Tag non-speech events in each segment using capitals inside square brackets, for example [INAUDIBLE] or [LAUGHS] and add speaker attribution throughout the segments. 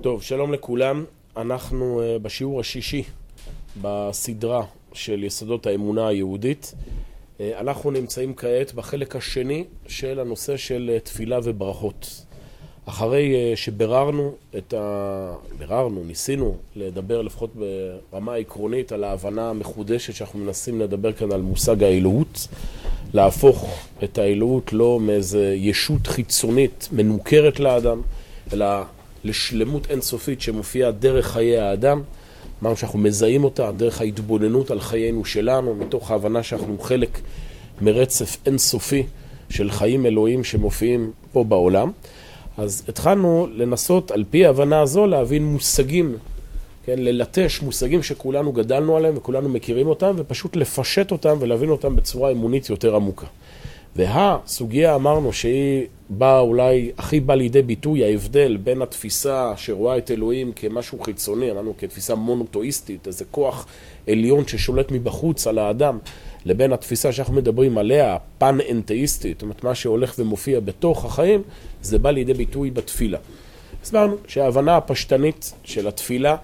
Speaker 1: טוב, שלום לכולם. אנחנו uh, בשיעור השישי בסדרה של יסודות האמונה היהודית. Uh, אנחנו נמצאים כעת בחלק השני של הנושא של uh, תפילה וברכות. אחרי שביררנו את ה... ביררנו, ניסינו לדבר לפחות ברמה עקרונית על ההבנה המחודשת שאנחנו מנסים לדבר כאן על מושג האלוהות, להפוך את האלוהות לא מאיזה ישות חיצונית מנוכרת לאדם, אלא לשלמות אינסופית שמופיעה דרך חיי האדם, אמרנו שאנחנו מזהים אותה, דרך ההתבוננות על חיינו שלנו, מתוך ההבנה שאנחנו חלק מרצף אינסופי של חיים אלוהים שמופיעים פה בעולם. אז התחלנו לנסות על פי ההבנה הזו להבין מושגים, כן, ללטש מושגים שכולנו גדלנו עליהם וכולנו מכירים אותם ופשוט לפשט אותם ולהבין אותם בצורה אמונית יותר עמוקה. והסוגיה אמרנו שהיא באה אולי, הכי באה לידי ביטוי ההבדל בין התפיסה שרואה את אלוהים כמשהו חיצוני, אמרנו כתפיסה מונותואיסטית, איזה כוח עליון ששולט מבחוץ על האדם, לבין התפיסה שאנחנו מדברים עליה, פן-אנתאיסטית, זאת אומרת מה שהולך ומופיע בתוך החיים, זה בא לידי ביטוי בתפילה. הסברנו שההבנה הפשטנית של התפילה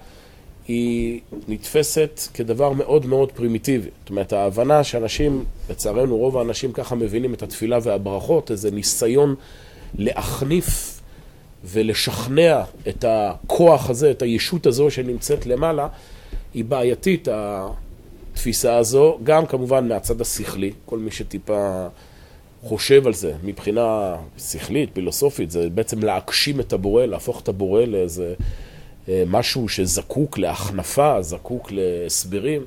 Speaker 1: היא נתפסת כדבר מאוד מאוד פרימיטיבי. זאת אומרת, ההבנה שאנשים, לצערנו רוב האנשים ככה מבינים את התפילה והברכות, איזה ניסיון להחניף ולשכנע את הכוח הזה, את הישות הזו שנמצאת למעלה, היא בעייתית, התפיסה הזו, גם כמובן מהצד השכלי, כל מי שטיפה חושב על זה מבחינה שכלית, פילוסופית, זה בעצם להגשים את הבורא, להפוך את הבורא לאיזה... אה, משהו שזקוק להחנפה, זקוק להסברים,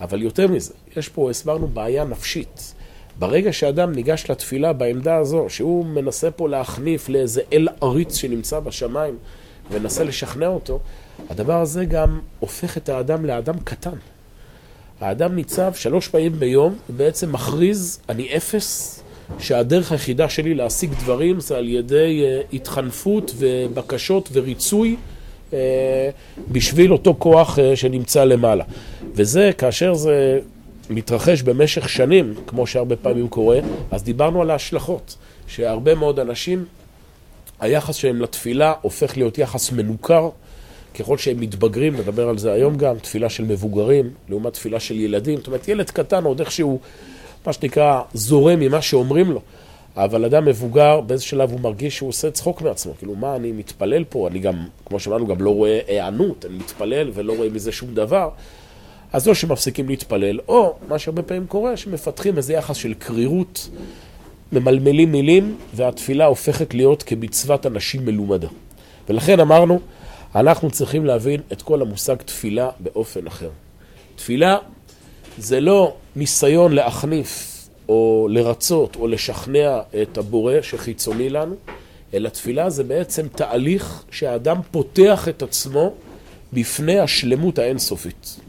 Speaker 1: אבל יותר מזה, יש פה, הסברנו, בעיה נפשית. ברגע שאדם ניגש לתפילה בעמדה הזו, שהוא מנסה פה להחניף לאיזה אל עריץ שנמצא בשמיים ומנסה לשכנע אותו, הדבר הזה גם הופך את האדם לאדם קטן. האדם ניצב שלוש פעמים ביום ובעצם מכריז, אני אפס, שהדרך היחידה שלי להשיג דברים זה על ידי אה, התחנפות ובקשות וריצוי בשביל אותו כוח אה, שנמצא למעלה. וזה, כאשר זה מתרחש במשך שנים, כמו שהרבה פעמים קורה, אז דיברנו על ההשלכות, שהרבה מאוד אנשים, היחס שלהם לתפילה הופך להיות יחס מנוכר. ככל שהם מתבגרים, נדבר על זה היום גם, תפילה של מבוגרים, לעומת תפילה של ילדים. זאת אומרת, ילד קטן עוד איכשהו, מה שנקרא, זורם ממה שאומרים לו. אבל אדם מבוגר, באיזה שלב הוא מרגיש שהוא עושה צחוק מעצמו. כאילו, מה, אני מתפלל פה? אני גם, כמו שאמרנו, גם לא רואה היענות, אני מתפלל ולא רואה מזה שום דבר. אז או שמפסיקים להתפלל, או, מה שהרבה פעמים קורה, שמפתחים איזה יחס של קרירות, ממלמלים מילים, והתפילה הופכת להיות כמצוות אנשים מלומדה. ולכן אמרנו, אנחנו צריכים להבין את כל המושג תפילה באופן אחר. תפילה זה לא ניסיון להחניף או לרצות או לשכנע את הבורא שחיצוני לנו, אלא תפילה זה בעצם תהליך שהאדם פותח את עצמו בפני השלמות האינסופית.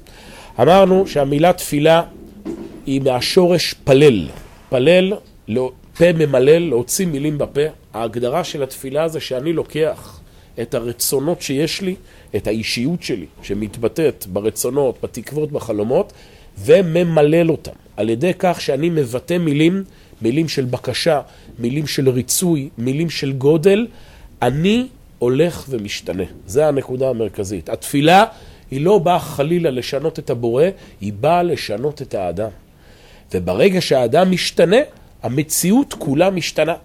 Speaker 1: אמרנו שהמילה תפילה היא מהשורש פלל. פלל, לא, פה ממלל, להוציא מילים בפה. ההגדרה של התפילה זה שאני לוקח את הרצונות שיש לי, את האישיות שלי, שמתבטאת ברצונות, בתקוות, בחלומות, וממלל אותם. על ידי כך שאני מבטא מילים, מילים של בקשה, מילים של ריצוי, מילים של גודל, אני הולך ומשתנה. זו הנקודה המרכזית. התפילה היא לא באה חלילה לשנות את הבורא, היא באה לשנות את האדם. וברגע שהאדם משתנה, המציאות כולה משתנה.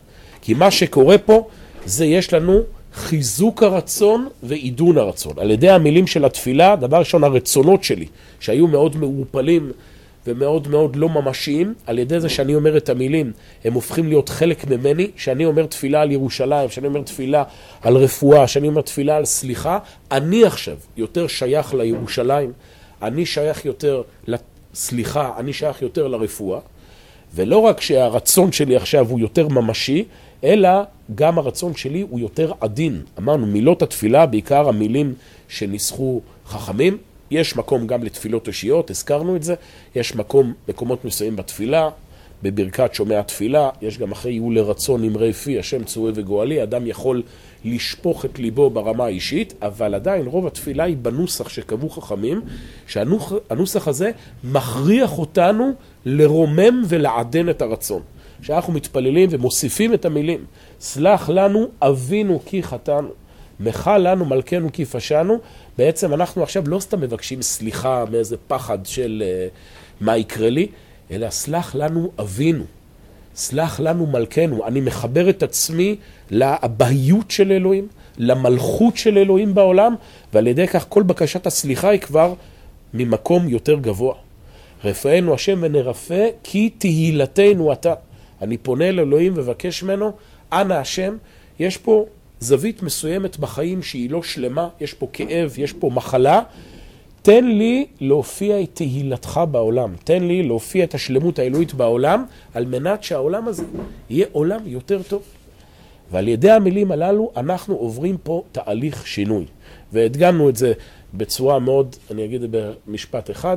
Speaker 1: כי מה שקורה פה, זה יש לנו חיזוק הרצון ועידון הרצון. על ידי המילים של התפילה, דבר ראשון, הרצונות שלי, שהיו מאוד מעורפלים ומאוד מאוד לא ממשיים, על ידי זה שאני אומר את המילים, הם הופכים להיות חלק ממני, שאני אומר תפילה על ירושלים, שאני אומר תפילה על רפואה, שאני אומר תפילה על סליחה, אני עכשיו יותר שייך לירושלים, אני שייך יותר לסליחה, אני שייך יותר לרפואה, ולא רק שהרצון שלי עכשיו הוא יותר ממשי, אלא גם הרצון שלי הוא יותר עדין. אמרנו, מילות התפילה, בעיקר המילים שניסחו חכמים, יש מקום גם לתפילות אישיות, הזכרנו את זה, יש מקום, מקומות מסוימים בתפילה, בברכת שומע תפילה, יש גם אחרי יהיו לרצון נמרי פי, השם צורי וגואלי, אדם יכול לשפוך את ליבו ברמה האישית, אבל עדיין רוב התפילה היא בנוסח שקבעו חכמים, שהנוסח הזה מכריח אותנו לרומם ולעדן את הרצון. שאנחנו מתפללים ומוסיפים את המילים, סלח לנו אבינו כי חטאנו. מחל לנו מלכנו כי פשענו, בעצם אנחנו עכשיו לא סתם מבקשים סליחה מאיזה פחד של uh, מה יקרה לי, אלא סלח לנו אבינו, סלח לנו מלכנו. אני מחבר את עצמי לאבהיות של אלוהים, למלכות של אלוהים בעולם, ועל ידי כך כל בקשת הסליחה היא כבר ממקום יותר גבוה. רפאנו השם ונרפא כי תהילתנו אתה. אני פונה לאלוהים ומבקש ממנו, אנא השם, יש פה זווית מסוימת בחיים שהיא לא שלמה, יש פה כאב, יש פה מחלה. תן לי להופיע את תהילתך בעולם, תן לי להופיע את השלמות האלוהית בעולם, על מנת שהעולם הזה יהיה עולם יותר טוב. ועל ידי המילים הללו אנחנו עוברים פה תהליך שינוי. והדגמנו את זה בצורה מאוד, אני אגיד במשפט אחד,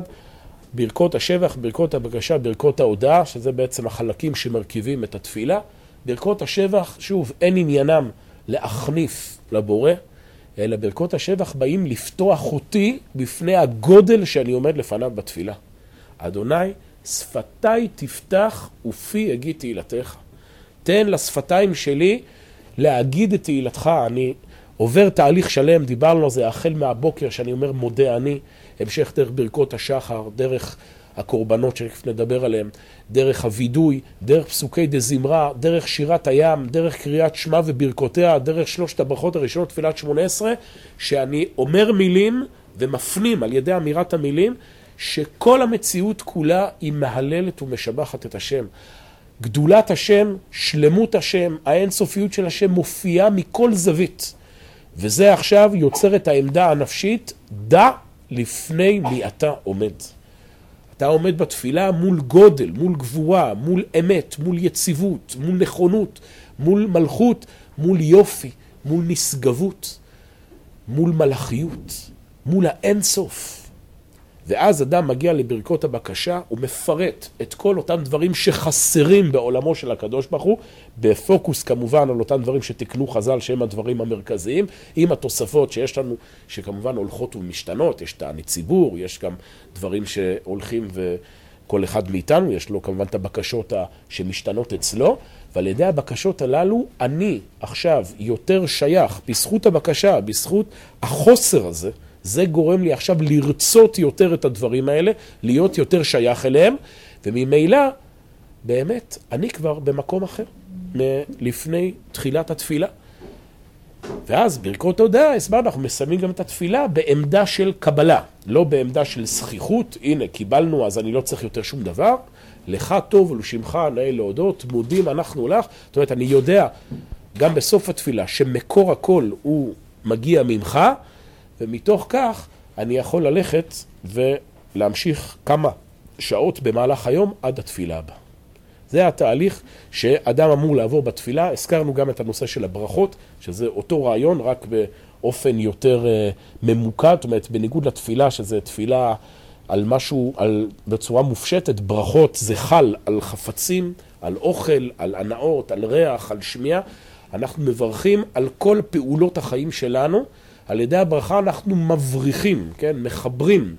Speaker 1: ברכות השבח, ברכות הבקשה, ברכות ההודעה, שזה בעצם החלקים שמרכיבים את התפילה. ברכות השבח, שוב, אין עניינם להחניף לבורא, אלא ברכות השבח באים לפתוח אותי בפני הגודל שאני עומד לפניו בתפילה. אדוני, שפתיי תפתח ופי אגיד תהילתך. תן לשפתיים שלי להגיד את תהילתך. אני עובר תהליך שלם, דיברנו על זה החל מהבוקר, שאני אומר מודה אני, המשך דרך ברכות השחר, דרך הקורבנות שתכף נדבר עליהם, דרך הווידוי, דרך פסוקי דה זמרה, דרך שירת הים, דרך קריאת שמע וברכותיה, דרך שלושת הברכות הראשונות, תפילת שמונה עשרה, שאני אומר מילים ומפנים על ידי אמירת המילים, שכל המציאות כולה היא מהללת ומשבחת את השם. גדולת השם, שלמות השם, האינסופיות של השם מופיעה מכל זווית. וזה עכשיו יוצר את העמדה הנפשית, דע לפני מי אתה עומד. אתה עומד בתפילה מול גודל, מול גבורה, מול אמת, מול יציבות, מול נכונות, מול מלכות, מול יופי, מול נשגבות, מול מלאכיות, מול האינסוף. ואז אדם מגיע לברכות הבקשה, הוא מפרט את כל אותם דברים שחסרים בעולמו של הקדוש ברוך הוא, בפוקוס כמובן על אותם דברים שתיקנו חז"ל שהם הדברים המרכזיים, עם התוספות שיש לנו, שכמובן הולכות ומשתנות, יש תענית ציבור, יש גם דברים שהולכים וכל אחד מאיתנו, יש לו כמובן את הבקשות שמשתנות אצלו, ועל ידי הבקשות הללו אני עכשיו יותר שייך, בזכות הבקשה, בזכות החוסר הזה, זה גורם לי עכשיו לרצות יותר את הדברים האלה, להיות יותר שייך אליהם, וממילא, באמת, אני כבר במקום אחר, לפני תחילת התפילה. ואז ברכות הודעה, הסברנו, אנחנו מסיימים גם את התפילה בעמדה של קבלה, לא בעמדה של זכיחות, הנה קיבלנו אז אני לא צריך יותר שום דבר, לך טוב ולשמך נאה להודות, מודים אנחנו לך, זאת אומרת אני יודע גם בסוף התפילה שמקור הכל הוא מגיע ממך, ומתוך כך אני יכול ללכת ולהמשיך כמה שעות במהלך היום עד התפילה הבאה. זה התהליך שאדם אמור לעבור בתפילה. הזכרנו גם את הנושא של הברכות, שזה אותו רעיון, רק באופן יותר uh, ממוקד, זאת אומרת, בניגוד לתפילה, שזה תפילה על משהו, על, בצורה מופשטת, ברכות זה חל על חפצים, על אוכל, על הנאות, על ריח, על שמיעה. אנחנו מברכים על כל פעולות החיים שלנו. על ידי הברכה אנחנו מבריחים, כן? מחברים,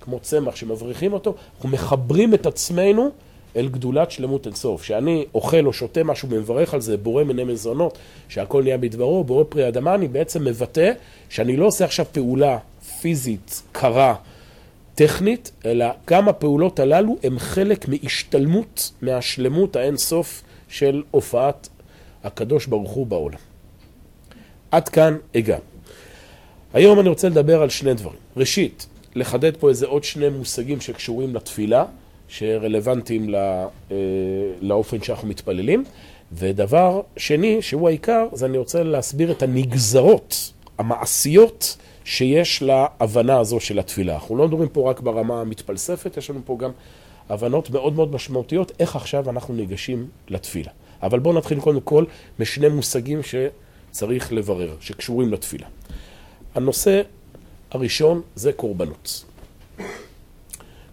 Speaker 1: כמו צמח שמבריחים אותו, אנחנו מחברים את עצמנו אל גדולת שלמות אינסוף. שאני אוכל או שותה משהו ומברך על זה, בורא מיני מזונות, שהכל נהיה בדברו, בורא פרי אדמה, אני בעצם מבטא שאני לא עושה עכשיו פעולה פיזית, קרה, טכנית, אלא גם הפעולות הללו הן חלק מהשתלמות, מהשלמות האינסוף של הופעת הקדוש ברוך הוא בעולם. עד כאן הגענו. היום אני רוצה לדבר על שני דברים. ראשית, לחדד פה איזה עוד שני מושגים שקשורים לתפילה, שרלוונטיים לא, לאופן שאנחנו מתפללים. ודבר שני, שהוא העיקר, זה אני רוצה להסביר את הנגזרות המעשיות שיש להבנה הזו של התפילה. אנחנו לא מדברים פה רק ברמה המתפלספת, יש לנו פה גם הבנות מאוד מאוד משמעותיות, איך עכשיו אנחנו ניגשים לתפילה. אבל בואו נתחיל קודם כל משני מושגים שצריך לברר, שקשורים לתפילה. הנושא הראשון זה קורבנות.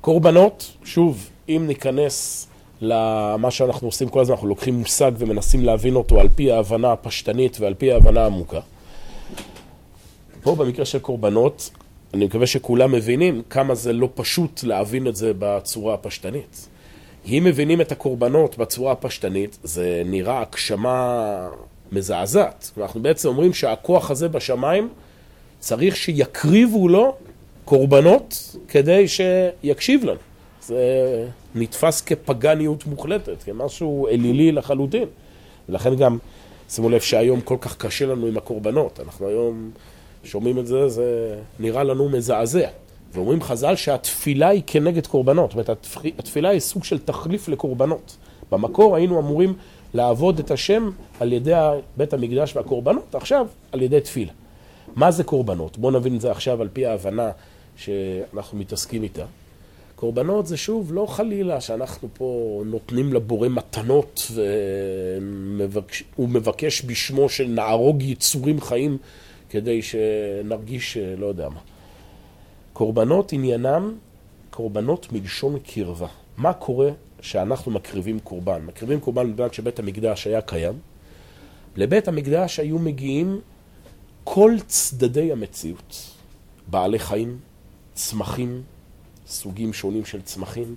Speaker 1: קורבנות, שוב, אם ניכנס למה שאנחנו עושים כל הזמן, אנחנו לוקחים מושג ומנסים להבין אותו על פי ההבנה הפשטנית ועל פי ההבנה העמוקה. פה במקרה של קורבנות, אני מקווה שכולם מבינים כמה זה לא פשוט להבין את זה בצורה הפשטנית. אם מבינים את הקורבנות בצורה הפשטנית, זה נראה הגשמה מזעזעת. אנחנו בעצם אומרים שהכוח הזה בשמיים צריך שיקריבו לו קורבנות כדי שיקשיב לנו. זה נתפס כפגניות מוחלטת, כמשהו אלילי לחלוטין. ולכן גם, שימו לב שהיום כל כך קשה לנו עם הקורבנות. אנחנו היום שומעים את זה, זה נראה לנו מזעזע. ואומרים חז"ל שהתפילה היא כנגד קורבנות. זאת אומרת, התפילה היא סוג של תחליף לקורבנות. במקור היינו אמורים לעבוד את השם על ידי בית המקדש והקורבנות, עכשיו על ידי תפילה. מה זה קורבנות? בואו נבין את זה עכשיו על פי ההבנה שאנחנו מתעסקים איתה. קורבנות זה שוב לא חלילה שאנחנו פה נותנים לבורא מתנות והוא מבקש בשמו שנהרוג יצורים חיים כדי שנרגיש לא יודע מה. קורבנות עניינם, קורבנות מלשון קרבה. מה קורה שאנחנו מקריבים קורבן? מקריבים קורבן בגלל שבית המקדש היה קיים. לבית המקדש היו מגיעים כל צדדי המציאות. בעלי חיים, צמחים, סוגים שונים של צמחים,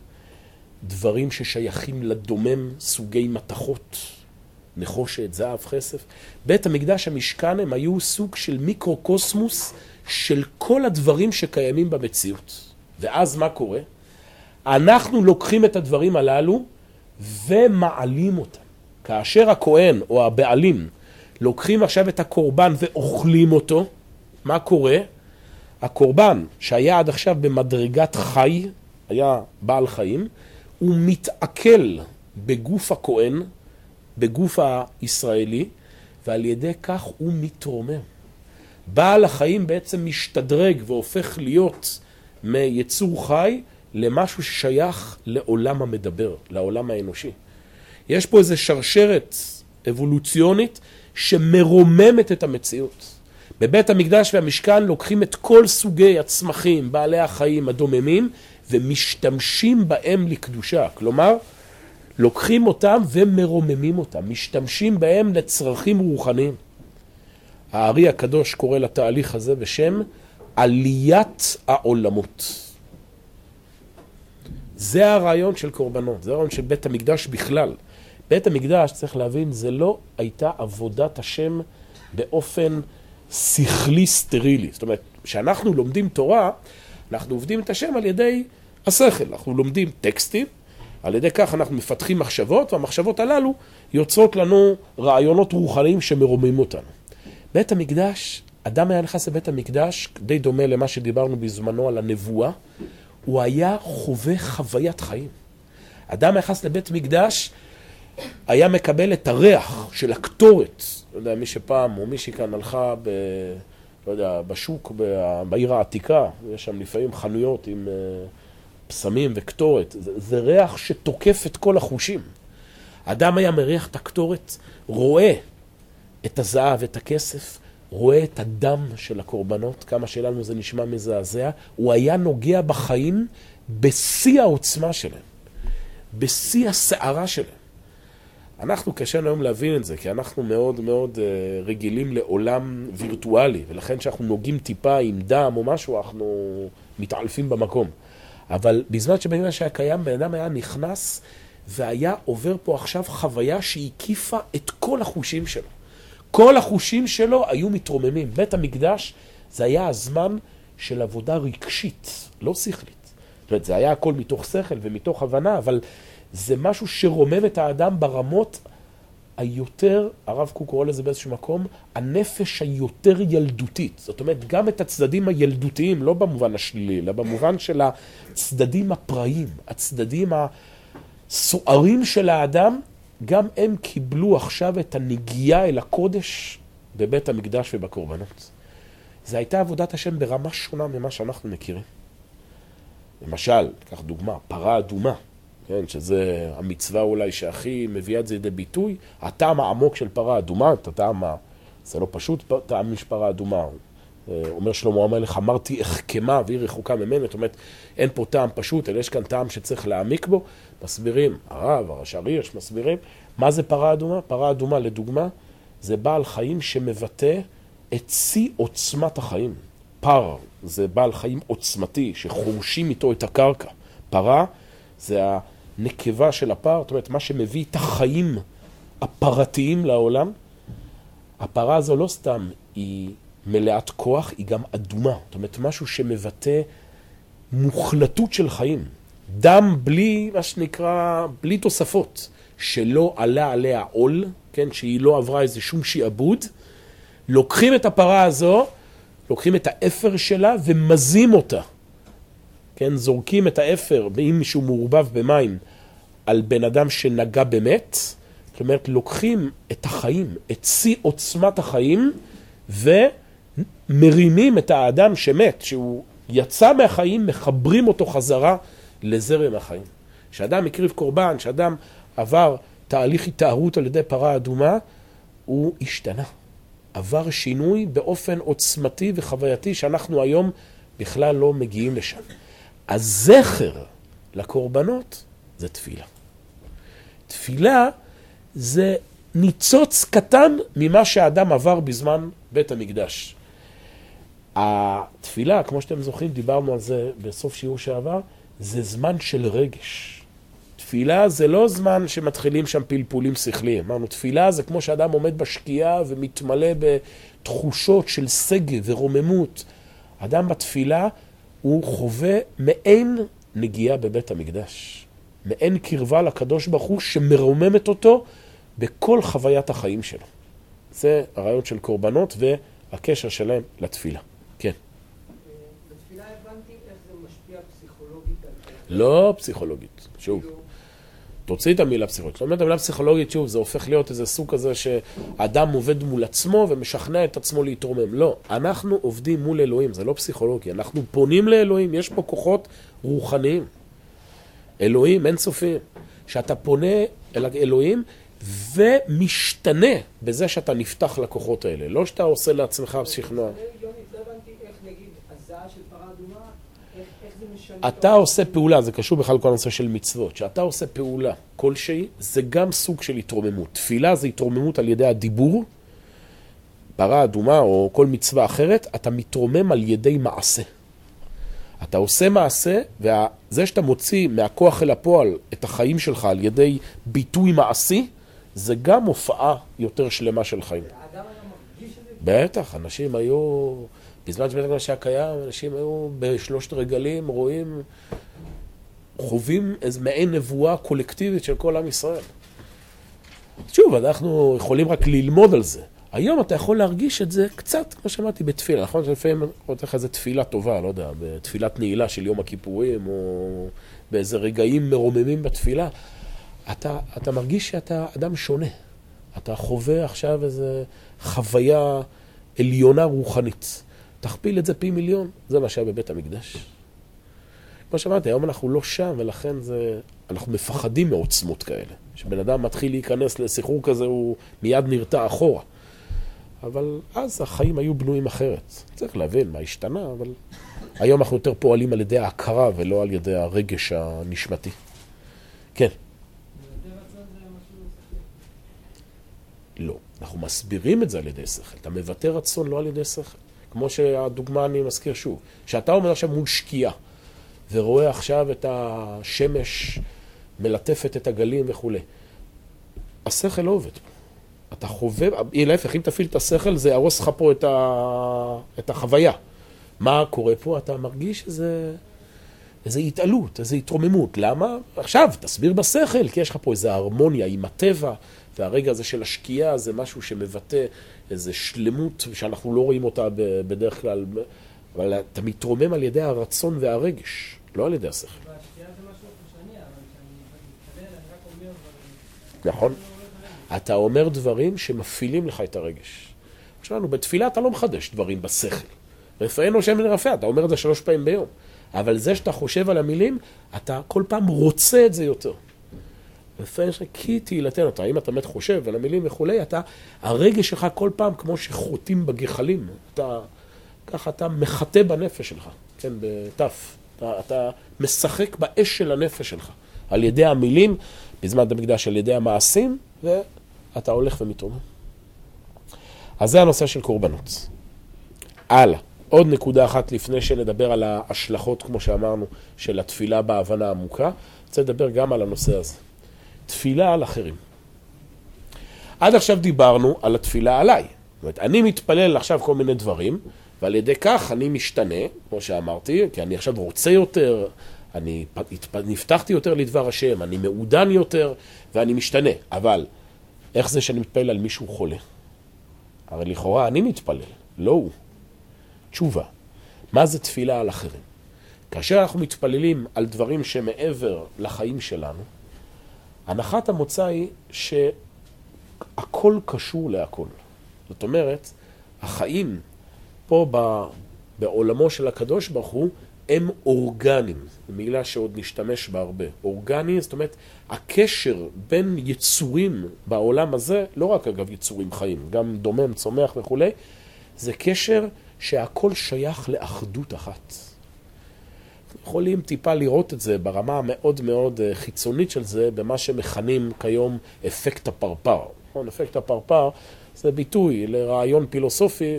Speaker 1: דברים ששייכים לדומם, סוגי מתכות, נחושת, זהב, כסף. בית המקדש, המשכן, הם היו סוג של מיקרוקוסמוס של כל הדברים שקיימים במציאות. ואז מה קורה? אנחנו לוקחים את הדברים הללו ומעלים אותם. כאשר הכהן או הבעלים לוקחים עכשיו את הקורבן ואוכלים אותו, מה קורה? הקורבן שהיה עד עכשיו במדרגת חי, היה בעל חיים, הוא מתעכל בגוף הכהן, בגוף הישראלי, ועל ידי כך הוא מתרומם. בעל החיים בעצם משתדרג והופך להיות מיצור חי למשהו ששייך לעולם המדבר, לעולם האנושי. יש פה איזו שרשרת אבולוציונית שמרוממת את המציאות. בבית המקדש והמשכן לוקחים את כל סוגי הצמחים, בעלי החיים הדוממים, ומשתמשים בהם לקדושה. כלומר, לוקחים אותם ומרוממים אותם, משתמשים בהם לצרכים רוחניים. הארי הקדוש קורא לתהליך הזה בשם עליית העולמות. זה הרעיון של קורבנות, זה הרעיון של בית המקדש בכלל. בית המקדש, צריך להבין, זה לא הייתה עבודת השם באופן שכלי סטרילי. זאת אומרת, כשאנחנו לומדים תורה, אנחנו עובדים את השם על ידי השכל. אנחנו לומדים טקסטים, על ידי כך אנחנו מפתחים מחשבות, והמחשבות הללו יוצרות לנו רעיונות רוחניים שמרומים אותנו. בית המקדש, אדם היה נכנס לבית המקדש, די דומה למה שדיברנו בזמנו על הנבואה, הוא היה חווה חוויית חיים. אדם נכנס לבית מקדש, היה מקבל את הריח של הקטורת. לא יודע, מי שפעם, או מישהי כאן הלכה ב... לא יודע, בשוק, בעיר העתיקה, יש שם לפעמים חנויות עם פסמים אה, וקטורת. זה, זה ריח שתוקף את כל החושים. אדם היה מריח את הקטורת, רואה את הזהב, את הכסף, רואה את הדם של הקורבנות, כמה שלנו זה נשמע מזעזע, הוא היה נוגע בחיים בשיא העוצמה שלהם, בשיא הסערה שלהם. אנחנו קשה לנו היום להבין את זה, כי אנחנו מאוד מאוד uh, רגילים לעולם וירטואלי, ולכן כשאנחנו נוגעים טיפה עם דם או משהו, אנחנו מתעלפים במקום. אבל בזמן שבן שהיה קיים, בן אדם היה נכנס והיה עובר פה עכשיו חוויה שהקיפה את כל החושים שלו. כל החושים שלו היו מתרוממים. בית המקדש זה היה הזמן של עבודה רגשית, לא שכלית. זאת אומרת, זה היה הכל מתוך שכל ומתוך הבנה, אבל זה משהו שרומם את האדם ברמות היותר, הרב קוק קורא לזה באיזשהו מקום, הנפש היותר ילדותית. זאת אומרת, גם את הצדדים הילדותיים, לא במובן השלילי, אלא במובן של הצדדים הפראיים, הצדדים הסוערים של האדם, גם הם קיבלו עכשיו את הנגיעה אל הקודש בבית המקדש ובקורבנות. זו הייתה עבודת השם ברמה שונה ממה שאנחנו מכירים. למשל, קח דוגמה, פרה אדומה, כן, שזה המצווה אולי שהכי מביאה את זה לידי ביטוי, הטעם העמוק של פרה אדומה, את הטעם, זה לא פשוט טעם משפרה אדומה. אה, אומר שלמה המלך, אמרתי אחכמה והיא רחוקה ממנו, זאת אומרת, אין פה טעם פשוט, אלא יש כאן טעם שצריך להעמיק בו. מסבירים, הרב, הרש"ר הירש, מסבירים, מה זה פרה אדומה? פרה אדומה, לדוגמה, זה בעל חיים שמבטא את שיא עוצמת החיים. פר זה בעל חיים עוצמתי, שחורשים איתו את הקרקע. פרה זה הנקבה של הפר, זאת אומרת, מה שמביא את החיים הפרתיים לעולם. הפרה הזו לא סתם היא מלאת כוח, היא גם אדומה. זאת אומרת, משהו שמבטא מוחלטות של חיים. דם בלי, מה שנקרא, בלי תוספות. שלא עלה עליה עול, כן, שהיא לא עברה איזה שום שיעבוד. לוקחים את הפרה הזו, לוקחים את האפר שלה ומזים אותה. כן, זורקים את האפר, אם מישהו מעורבב במים, על בן אדם שנגע במת. זאת אומרת, לוקחים את החיים, את שיא עוצמת החיים, ומרימים את האדם שמת, שהוא יצא מהחיים, מחברים אותו חזרה לזרם החיים. כשאדם הקריב קורבן, כשאדם עבר תהליך התארות על ידי פרה אדומה, הוא השתנה. עבר שינוי באופן עוצמתי וחווייתי שאנחנו היום בכלל לא מגיעים לשם. הזכר לקורבנות זה תפילה. תפילה זה ניצוץ קטן ממה שהאדם עבר בזמן בית המקדש. התפילה, כמו שאתם זוכרים, דיברנו על זה בסוף שיעור שעבר, זה זמן של רגש. תפילה זה לא זמן שמתחילים שם פלפולים שכליים. אמרנו, תפילה זה כמו שאדם עומד בשקיעה ומתמלא בתחושות של שגב ורוממות. אדם בתפילה הוא חווה מעין נגיעה בבית המקדש. מעין קרבה לקדוש ברוך הוא שמרוממת אותו בכל חוויית החיים שלו. זה הרעיון של קורבנות והקשר שלהם לתפילה. כן.
Speaker 2: בתפילה הבנתי איך זה משפיע פסיכולוגית על...
Speaker 1: לא פסיכולוגית, שוב. תוציא את המילה פסיכולוגית. זאת אומרת, המילה פסיכולוגית, שוב, זה הופך להיות איזה סוג כזה שאדם עובד מול עצמו ומשכנע את עצמו להתרומם. לא, אנחנו עובדים מול אלוהים, זה לא פסיכולוגי. אנחנו פונים לאלוהים, יש פה כוחות רוחניים. אלוהים אינסופיים. שאתה פונה אל אלוהים ומשתנה בזה שאתה נפתח לכוחות האלה. לא שאתה עושה לעצמך שכנוע.
Speaker 2: יוני, לא הבנתי איך נגיד הזעה של פרה אדומה, איך איך זה משנה...
Speaker 1: אתה עושה פעולה, זה קשור בכלל לכל הנושא של מצוות. כשאתה עושה פעולה כלשהי, זה גם סוג של התרוממות. תפילה זה התרוממות על ידי הדיבור, פרה אדומה או כל מצווה אחרת, אתה מתרומם על ידי מעשה. אתה עושה מעשה, וזה שאתה מוציא מהכוח אל הפועל את החיים שלך על ידי ביטוי מעשי, זה גם הופעה יותר שלמה של חיים. בטח, אנשים היו, בזמן שבית המקדש היה קיים, אנשים היו בשלושת רגלים, רואים, חווים איזו מעין נבואה קולקטיבית של כל עם ישראל. שוב, אנחנו יכולים רק ללמוד על זה. היום אתה יכול להרגיש את זה קצת, כמו שאמרתי, בתפילה. נכון שלפעמים עוד לך איזו תפילה טובה, לא יודע, בתפילת נעילה של יום הכיפורים, או באיזה רגעים מרוממים בתפילה. אתה, אתה מרגיש שאתה אדם שונה. אתה חווה עכשיו איזו חוויה עליונה רוחנית. תכפיל את זה פי מיליון, זה מה שהיה בבית המקדש. כמו שאמרתי, היום אנחנו לא שם, ולכן זה... אנחנו מפחדים מעוצמות כאלה. כשבן אדם מתחיל להיכנס לסחרור כזה, הוא מיד נרתע אחורה. אבל אז החיים היו בנויים אחרת. צריך להבין מה השתנה, אבל היום אנחנו יותר פועלים על ידי ההכרה ולא על ידי הרגש הנשמתי. כן. לא. אנחנו מסבירים את זה על ידי שכל. אתה מבטא רצון לא על ידי שכל. כמו שהדוגמה אני מזכיר שוב. כשאתה עומד עכשיו מול שקיעה, ורואה עכשיו את השמש מלטפת את הגלים וכולי, השכל לא עובד. אתה חווה, להפך, אם תפעיל את השכל, זה יהרוס לך פה את, ה... את החוויה. מה קורה פה? אתה מרגיש איזה, איזה התעלות, איזה התרוממות. למה? עכשיו, תסביר בשכל, כי יש לך פה איזה הרמוניה עם הטבע, והרגע הזה של השקיעה זה משהו שמבטא איזה שלמות שאנחנו לא רואים אותה בדרך כלל, אבל אתה מתרומם על ידי הרצון והרגש, לא על ידי השכל.
Speaker 2: והשתייה זה משהו חושני, אבל כשאני מתפלל, אני רק אומר דברים.
Speaker 1: נכון? אתה אומר דברים שמפעילים לך את הרגש. שלנו, בתפילה אתה לא מחדש דברים בשכל. רפאנו השם ונרפא, אתה אומר את זה שלוש פעמים ביום. אבל זה שאתה חושב על המילים, אתה כל פעם רוצה את זה יותר. רפאנו השם, כי תהילתנו, אתה, אם אתה באמת חושב על המילים וכולי, אתה, הרגש שלך כל פעם כמו שחוטאים בגחלים. אתה, ככה אתה מחטא בנפש שלך, כן, בתף. אתה, אתה משחק באש של הנפש שלך. על ידי המילים, בזמן המקדש, על ידי המעשים, ואתה הולך ומתרומם. אז זה הנושא של קורבנות. הלאה. עוד נקודה אחת לפני שנדבר על ההשלכות, כמו שאמרנו, של התפילה בהבנה עמוקה. רוצה לדבר גם על הנושא הזה. תפילה על אחרים. עד עכשיו דיברנו על התפילה עליי. אומרת, אני מתפלל עכשיו כל מיני דברים, ועל ידי כך אני משתנה, כמו שאמרתי, כי אני עכשיו רוצה יותר, אני נפתחתי יותר לדבר השם, אני מעודן יותר, ואני משתנה. אבל איך זה שאני מתפלל על מישהו חולה? הרי לכאורה אני מתפלל, לא הוא. תשובה, מה זה תפילה על אחרים? כאשר אנחנו מתפללים על דברים שמעבר לחיים שלנו, הנחת המוצא היא שהכל קשור להכל. זאת אומרת, החיים פה ב, בעולמו של הקדוש ברוך הוא הם אורגניים, זו מילה שעוד נשתמש בה הרבה. אורגני, זאת אומרת, הקשר בין יצורים בעולם הזה, לא רק אגב יצורים חיים, גם דומם, צומח וכולי, זה קשר שהכל שייך לאחדות אחת. יכולים טיפה לראות את זה ברמה המאוד מאוד אה, חיצונית של זה, במה שמכנים כיום אפקט הפרפר. נכון? אפקט הפרפר זה ביטוי לרעיון פילוסופי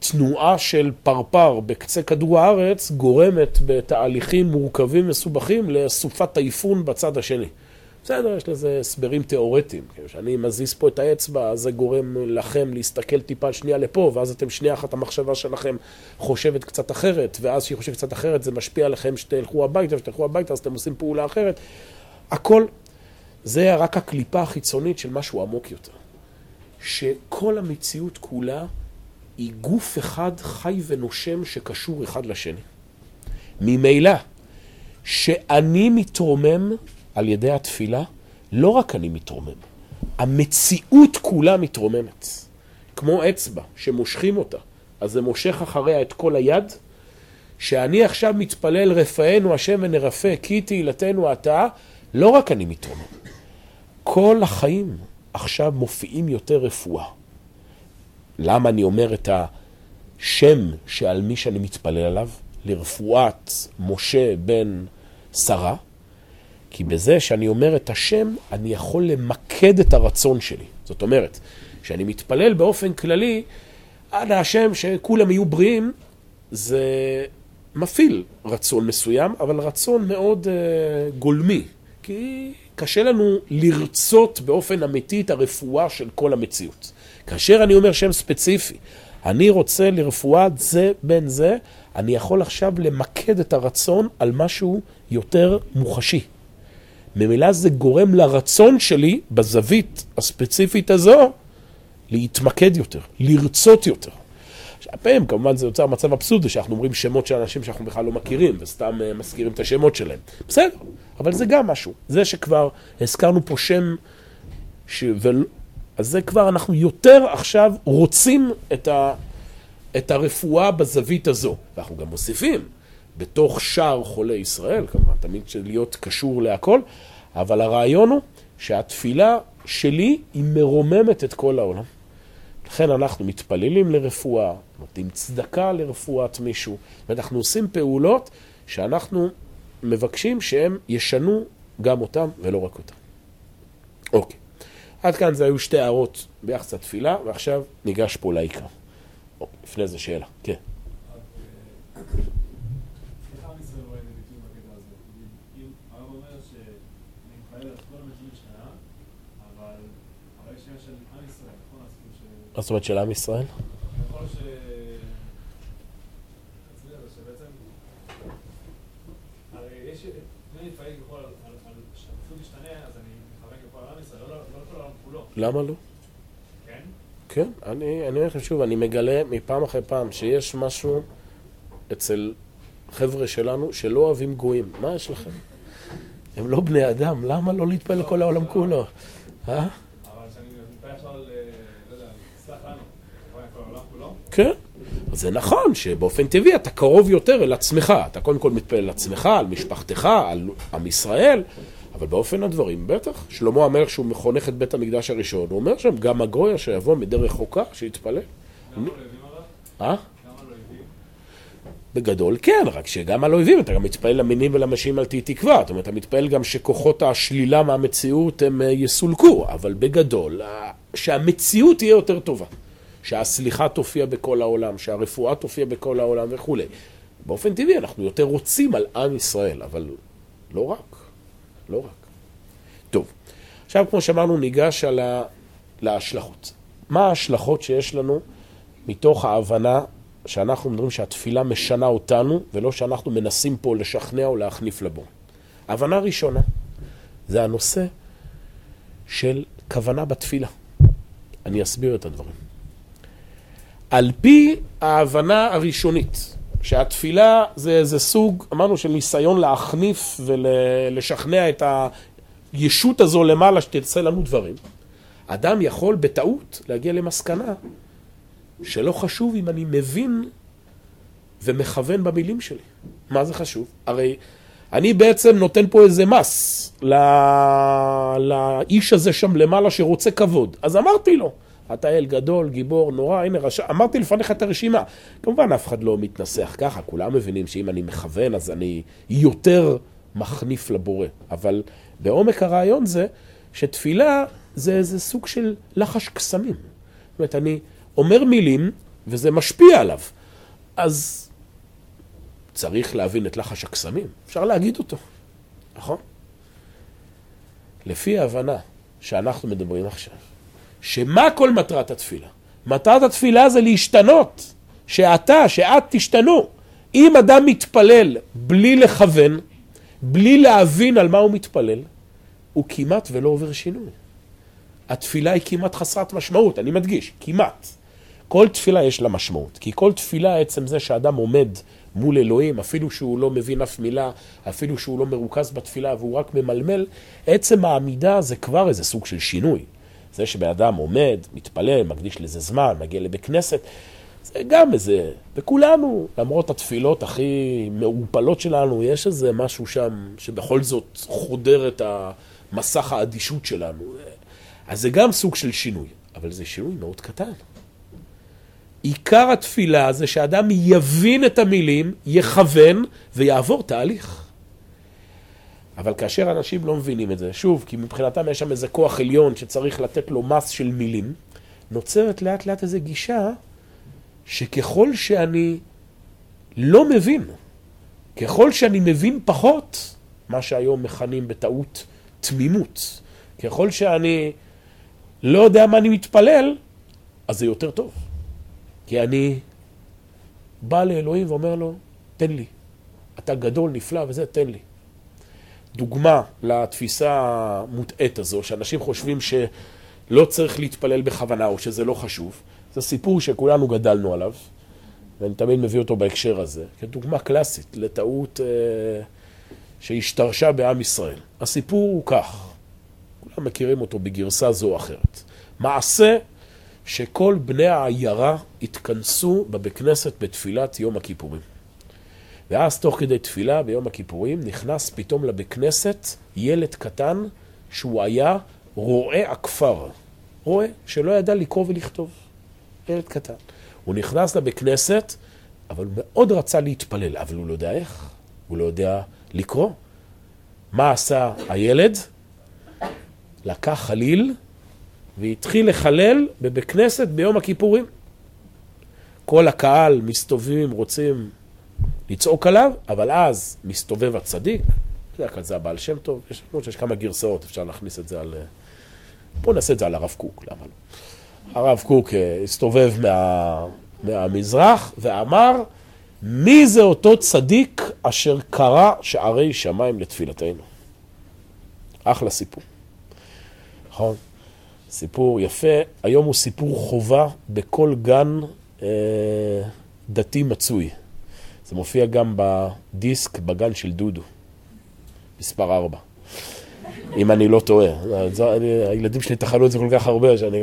Speaker 1: שתנועה של פרפר בקצה כדור הארץ גורמת בתהליכים מורכבים מסובכים לסופת טייפון בצד השני. בסדר, יש לזה הסברים תיאורטיים. כשאני מזיז פה את האצבע, אז זה גורם לכם להסתכל טיפה שנייה לפה, ואז אתם שנייה אחת המחשבה שלכם חושבת קצת אחרת, ואז כשהיא חושבת קצת אחרת זה משפיע עליכם שתלכו הביתה, וכשתלכו הביתה אז אתם עושים פעולה אחרת. הכל, זה רק הקליפה החיצונית של משהו עמוק יותר. שכל המציאות כולה היא גוף אחד חי ונושם שקשור אחד לשני. ממילא, שאני מתרומם על ידי התפילה, לא רק אני מתרומם, המציאות כולה מתרוממת. כמו אצבע שמושכים אותה, אז זה מושך אחריה את כל היד. שאני עכשיו מתפלל רפאנו השם ונרפא, כי תהילתנו אתה, לא רק אני מתרומם. כל החיים עכשיו מופיעים יותר רפואה. למה אני אומר את השם שעל מי שאני מתפלל עליו? לרפואת משה בן שרה? כי בזה שאני אומר את השם, אני יכול למקד את הרצון שלי. זאת אומרת, כשאני מתפלל באופן כללי, עד השם שכולם יהיו בריאים, זה מפעיל רצון מסוים, אבל רצון מאוד uh, גולמי. כי קשה לנו לרצות באופן אמיתי את הרפואה של כל המציאות. כאשר אני אומר שם ספציפי, אני רוצה לרפואת זה בין זה, אני יכול עכשיו למקד את הרצון על משהו יותר מוחשי. ממילא זה גורם לרצון שלי, בזווית הספציפית הזו, להתמקד יותר, לרצות יותר. הפעמים כמובן זה יוצר מצב אבסורדי שאנחנו אומרים שמות של אנשים שאנחנו בכלל לא מכירים וסתם uh, מזכירים את השמות שלהם. בסדר, אבל זה גם משהו. זה שכבר הזכרנו פה שם, ש... ו... אז זה כבר אנחנו יותר עכשיו רוצים את, ה... את הרפואה בזווית הזו. ואנחנו גם מוסיפים בתוך שער חולי ישראל, כמובן, תמיד להיות קשור להכל, אבל הרעיון הוא שהתפילה שלי היא מרוממת את כל העולם. לכן אנחנו מתפללים לרפואה, נותנים צדקה לרפואת מישהו, ואנחנו עושים פעולות שאנחנו מבקשים שהם ישנו גם אותם ולא רק אותם. אוקיי, עד כאן זה היו שתי הערות ביחס לתפילה, ועכשיו ניגש פה לעיקר. אוקיי, לפני זה שאלה, כן.
Speaker 3: סליחה, עם ישראל רואה את הביטוי בקטע הזה. כי הרב אומר שאני מתפלל על כל המציאות שלה, אבל אבל יש עניין של עם ישראל, נכון? אז כאילו ש...
Speaker 1: מה זאת אומרת של עם ישראל?
Speaker 3: יכול ש... אצלי זה שבעצם... הרי יש... אם אני מתפלל כביכול על על- על שהמציאות משתנה, אז אני מכוון כביכול על עם ישראל, לא לא- לא כל העולם כולו,
Speaker 1: למה לא?
Speaker 3: כן?
Speaker 1: כן, אני, אני אומר לכם שוב, אני מגלה מפעם אחרי פעם שיש משהו אצל חבר'ה שלנו שלא אוהבים גויים. מה יש לכם? הם לא בני אדם, למה לא להתפלל לכל העולם כולו? אה?
Speaker 3: אבל כשאני מתפלל עכשיו על... אה, לא יודע, סלח לנו, מכוון כל העולם כולו,
Speaker 1: כן. אז זה נכון שבאופן טבעי אתה קרוב יותר אל עצמך. אתה קודם כל מתפלל על עצמך, על משפחתך, על עם ישראל, אבל באופן הדברים, בטח. שלמה המלך, שהוא מחונך את בית המקדש הראשון, הוא אומר שם, גם הגוי אשר יבוא מדרך רחוקה, שיתפלל.
Speaker 3: למה לא?
Speaker 1: אה? בגדול כן, רק שגם על אויבים אתה גם מתפלל למינים ולמשים אל תהי תקווה. זאת אומרת, אתה מתפלל גם שכוחות השלילה מהמציאות הם אה, יסולקו, אבל בגדול, שהמציאות תהיה יותר טובה. שהסליחה תופיע בכל העולם, שהרפואה תופיע בכל העולם וכולי. באופן טבעי אנחנו יותר רוצים על עם ישראל, אבל לא רק, לא רק. טוב, עכשיו כמו שאמרנו ניגש על ה... להשלכות. מה ההשלכות שיש לנו מתוך ההבנה שאנחנו אומרים שהתפילה משנה אותנו, ולא שאנחנו מנסים פה לשכנע או להחניף לבור. הבנה ראשונה, זה הנושא של כוונה בתפילה. אני אסביר את הדברים. על פי ההבנה הראשונית, שהתפילה זה איזה סוג, אמרנו, של ניסיון להחניף ולשכנע את הישות הזו למעלה שתצא לנו דברים, אדם יכול בטעות להגיע למסקנה שלא חשוב אם אני מבין ומכוון במילים שלי. מה זה חשוב? הרי אני בעצם נותן פה איזה מס לא... לאיש הזה שם למעלה שרוצה כבוד. אז אמרתי לו, אתה אל גדול, גיבור, נורא, הנה רשע, אמרתי לפניך את הרשימה. כמובן, אף אחד לא מתנסח ככה, כולם מבינים שאם אני מכוון, אז אני יותר מחניף לבורא. אבל בעומק הרעיון זה שתפילה זה איזה סוג של לחש קסמים. זאת אומרת, אני אומר מילים, וזה משפיע עליו. אז צריך להבין את לחש הקסמים, אפשר להגיד אותו, נכון? לפי ההבנה שאנחנו מדברים עכשיו, שמה כל מטרת התפילה? מטרת התפילה זה להשתנות, שאתה, שאת תשתנו. אם אדם מתפלל בלי לכוון, בלי להבין על מה הוא מתפלל, הוא כמעט ולא עובר שינוי. התפילה היא כמעט חסרת משמעות, אני מדגיש, כמעט. כל תפילה יש לה משמעות, כי כל תפילה, עצם זה שאדם עומד מול אלוהים, אפילו שהוא לא מבין אף מילה, אפילו שהוא לא מרוכז בתפילה והוא רק ממלמל, עצם העמידה זה כבר איזה סוג של שינוי. זה שבן אדם עומד, מתפלל, מקדיש לזה זמן, מגיע לבית כנסת, זה גם איזה, וכולנו, למרות התפילות הכי מעורפלות שלנו, יש איזה משהו שם שבכל זאת חודר את המסך האדישות שלנו. אז זה גם סוג של שינוי, אבל זה שינוי מאוד קטן. עיקר התפילה זה שאדם יבין את המילים, יכוון ויעבור תהליך. אבל כאשר אנשים לא מבינים את זה, שוב, כי מבחינתם יש שם איזה כוח עליון שצריך לתת לו מס של מילים, נוצרת לאט לאט איזו גישה שככל שאני לא מבין, ככל שאני מבין פחות, מה שהיום מכנים בטעות תמימות, ככל שאני לא יודע מה אני מתפלל, אז זה יותר טוב. כי אני בא לאלוהים ואומר לו, תן לי. אתה גדול, נפלא וזה, תן לי. דוגמה לתפיסה המוטעית הזו, שאנשים חושבים שלא צריך להתפלל בכוונה או שזה לא חשוב, זה סיפור שכולנו גדלנו עליו, ואני תמיד מביא אותו בהקשר הזה, כדוגמה קלאסית לטעות אה, שהשתרשה בעם ישראל. הסיפור הוא כך, כולם מכירים אותו בגרסה זו או אחרת. מעשה שכל בני העיירה התכנסו בבית כנסת בתפילת יום הכיפורים. ואז תוך כדי תפילה ביום הכיפורים נכנס פתאום לבית כנסת ילד קטן שהוא היה רועה הכפר. רועה שלא ידע לקרוא ולכתוב. ילד קטן. הוא נכנס לבית כנסת, אבל הוא מאוד רצה להתפלל, אבל הוא לא יודע איך, הוא לא יודע לקרוא. מה עשה הילד? לקח חליל והתחיל לחלל בבית כנסת ביום הכיפורים. כל הקהל מסתובבים, רוצים לצעוק עליו, אבל אז מסתובב הצדיק, בדרך כלל זה הבעל שם טוב, יש לנו שיש כמה גרסאות, אפשר להכניס את זה על... בואו נעשה את זה על הרב קוק, למה לא? הרב קוק אה, הסתובב מה... מהמזרח ואמר, מי זה אותו צדיק אשר קרא שערי שמיים לתפילתנו? אחלה סיפור. נכון? סיפור יפה. היום הוא סיפור חובה בכל גן אה, דתי מצוי. זה מופיע גם בדיסק בגן של דודו, מספר 4. אם אני לא טועה. הילדים שלי טחנו את זה כל כך הרבה, שאני...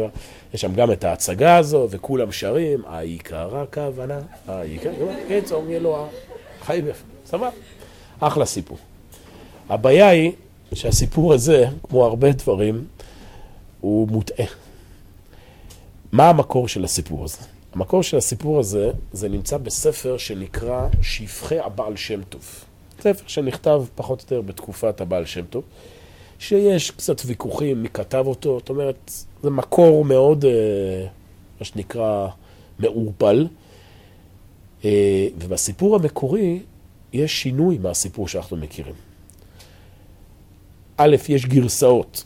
Speaker 1: יש שם גם את ההצגה הזו, וכולם שרים, העיקר הכוונה, העיקר, קיצור, אלוה, חי ויפה, סבבה. אחלה סיפור. הבעיה היא שהסיפור הזה, כמו הרבה דברים, הוא מוטעה. מה המקור של הסיפור הזה? המקור של הסיפור הזה, זה נמצא בספר שנקרא שפחי הבעל שם טוב. ספר שנכתב פחות או יותר בתקופת הבעל שם טוב, שיש קצת ויכוחים מי כתב אותו, זאת אומרת, זה מקור מאוד, אה, מה שנקרא, מעורפל. אה, ובסיפור המקורי יש שינוי מהסיפור שאנחנו מכירים. א', יש גרסאות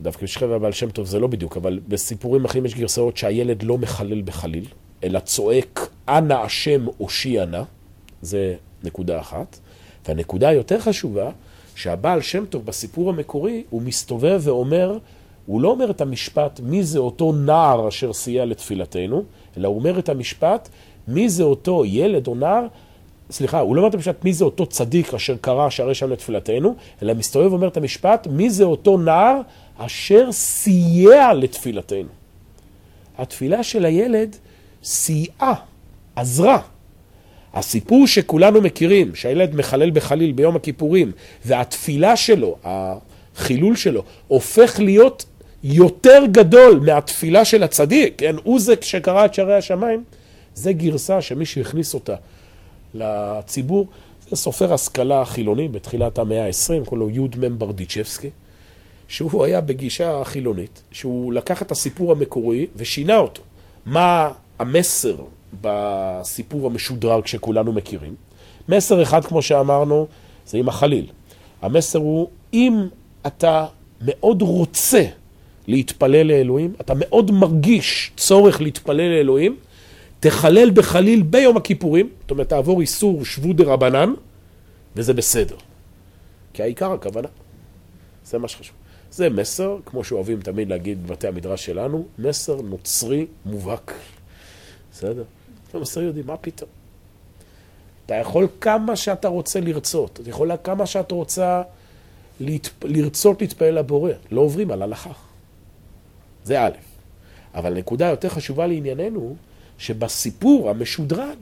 Speaker 1: דווקא בשכב הבעל שם טוב זה לא בדיוק, אבל בסיפורים אחרים יש גרסאות שהילד לא מחלל בחליל, אלא צועק, אנא השם הושיע נא, זה נקודה אחת. והנקודה היותר חשובה, שהבעל שם טוב בסיפור המקורי, הוא מסתובב ואומר, הוא לא אומר את המשפט, מי זה אותו נער אשר סייע לתפילתנו, אלא הוא אומר את המשפט, מי זה אותו ילד או נער, סליחה, הוא לא אומר את המשפט, מי זה אותו צדיק אשר קרא שערי שם לתפילתנו, אלא מסתובב ואומר את המשפט, מי זה אותו נער אשר סייע לתפילתנו. התפילה של הילד סייעה, עזרה. הסיפור שכולנו מכירים, שהילד מחלל בחליל ביום הכיפורים, והתפילה שלו, החילול שלו, הופך להיות יותר גדול מהתפילה של הצדיק, כן? הוא זה שקרא את שערי השמיים, זה גרסה שמי שהכניס אותה לציבור, זה סופר השכלה חילוני בתחילת המאה ה-20, קוראים לו יודמם ברדיצ'בסקי, שהוא היה בגישה חילונית, שהוא לקח את הסיפור המקורי ושינה אותו. מה המסר בסיפור המשודרג שכולנו מכירים? מסר אחד, כמו שאמרנו, זה עם החליל. המסר הוא, אם אתה מאוד רוצה להתפלל לאלוהים, אתה מאוד מרגיש צורך להתפלל לאלוהים, תחלל בחליל ביום הכיפורים, זאת אומרת, תעבור איסור שבו דה רבנן, וזה בסדר. כי העיקר הכוונה. זה מה שחשוב. זה מסר, כמו שאוהבים תמיד להגיד בבתי המדרש שלנו, מסר נוצרי מובהק. בסדר? זה מסר יהודי, מה פתאום? אתה יכול כמה שאתה רוצה לרצות, אתה יכול כמה שאתה רוצה להתפ... לרצות להתפעל לבורא, לא עוברים על הלכה. זה א', אבל נקודה יותר חשובה לענייננו, שבסיפור המשודרג,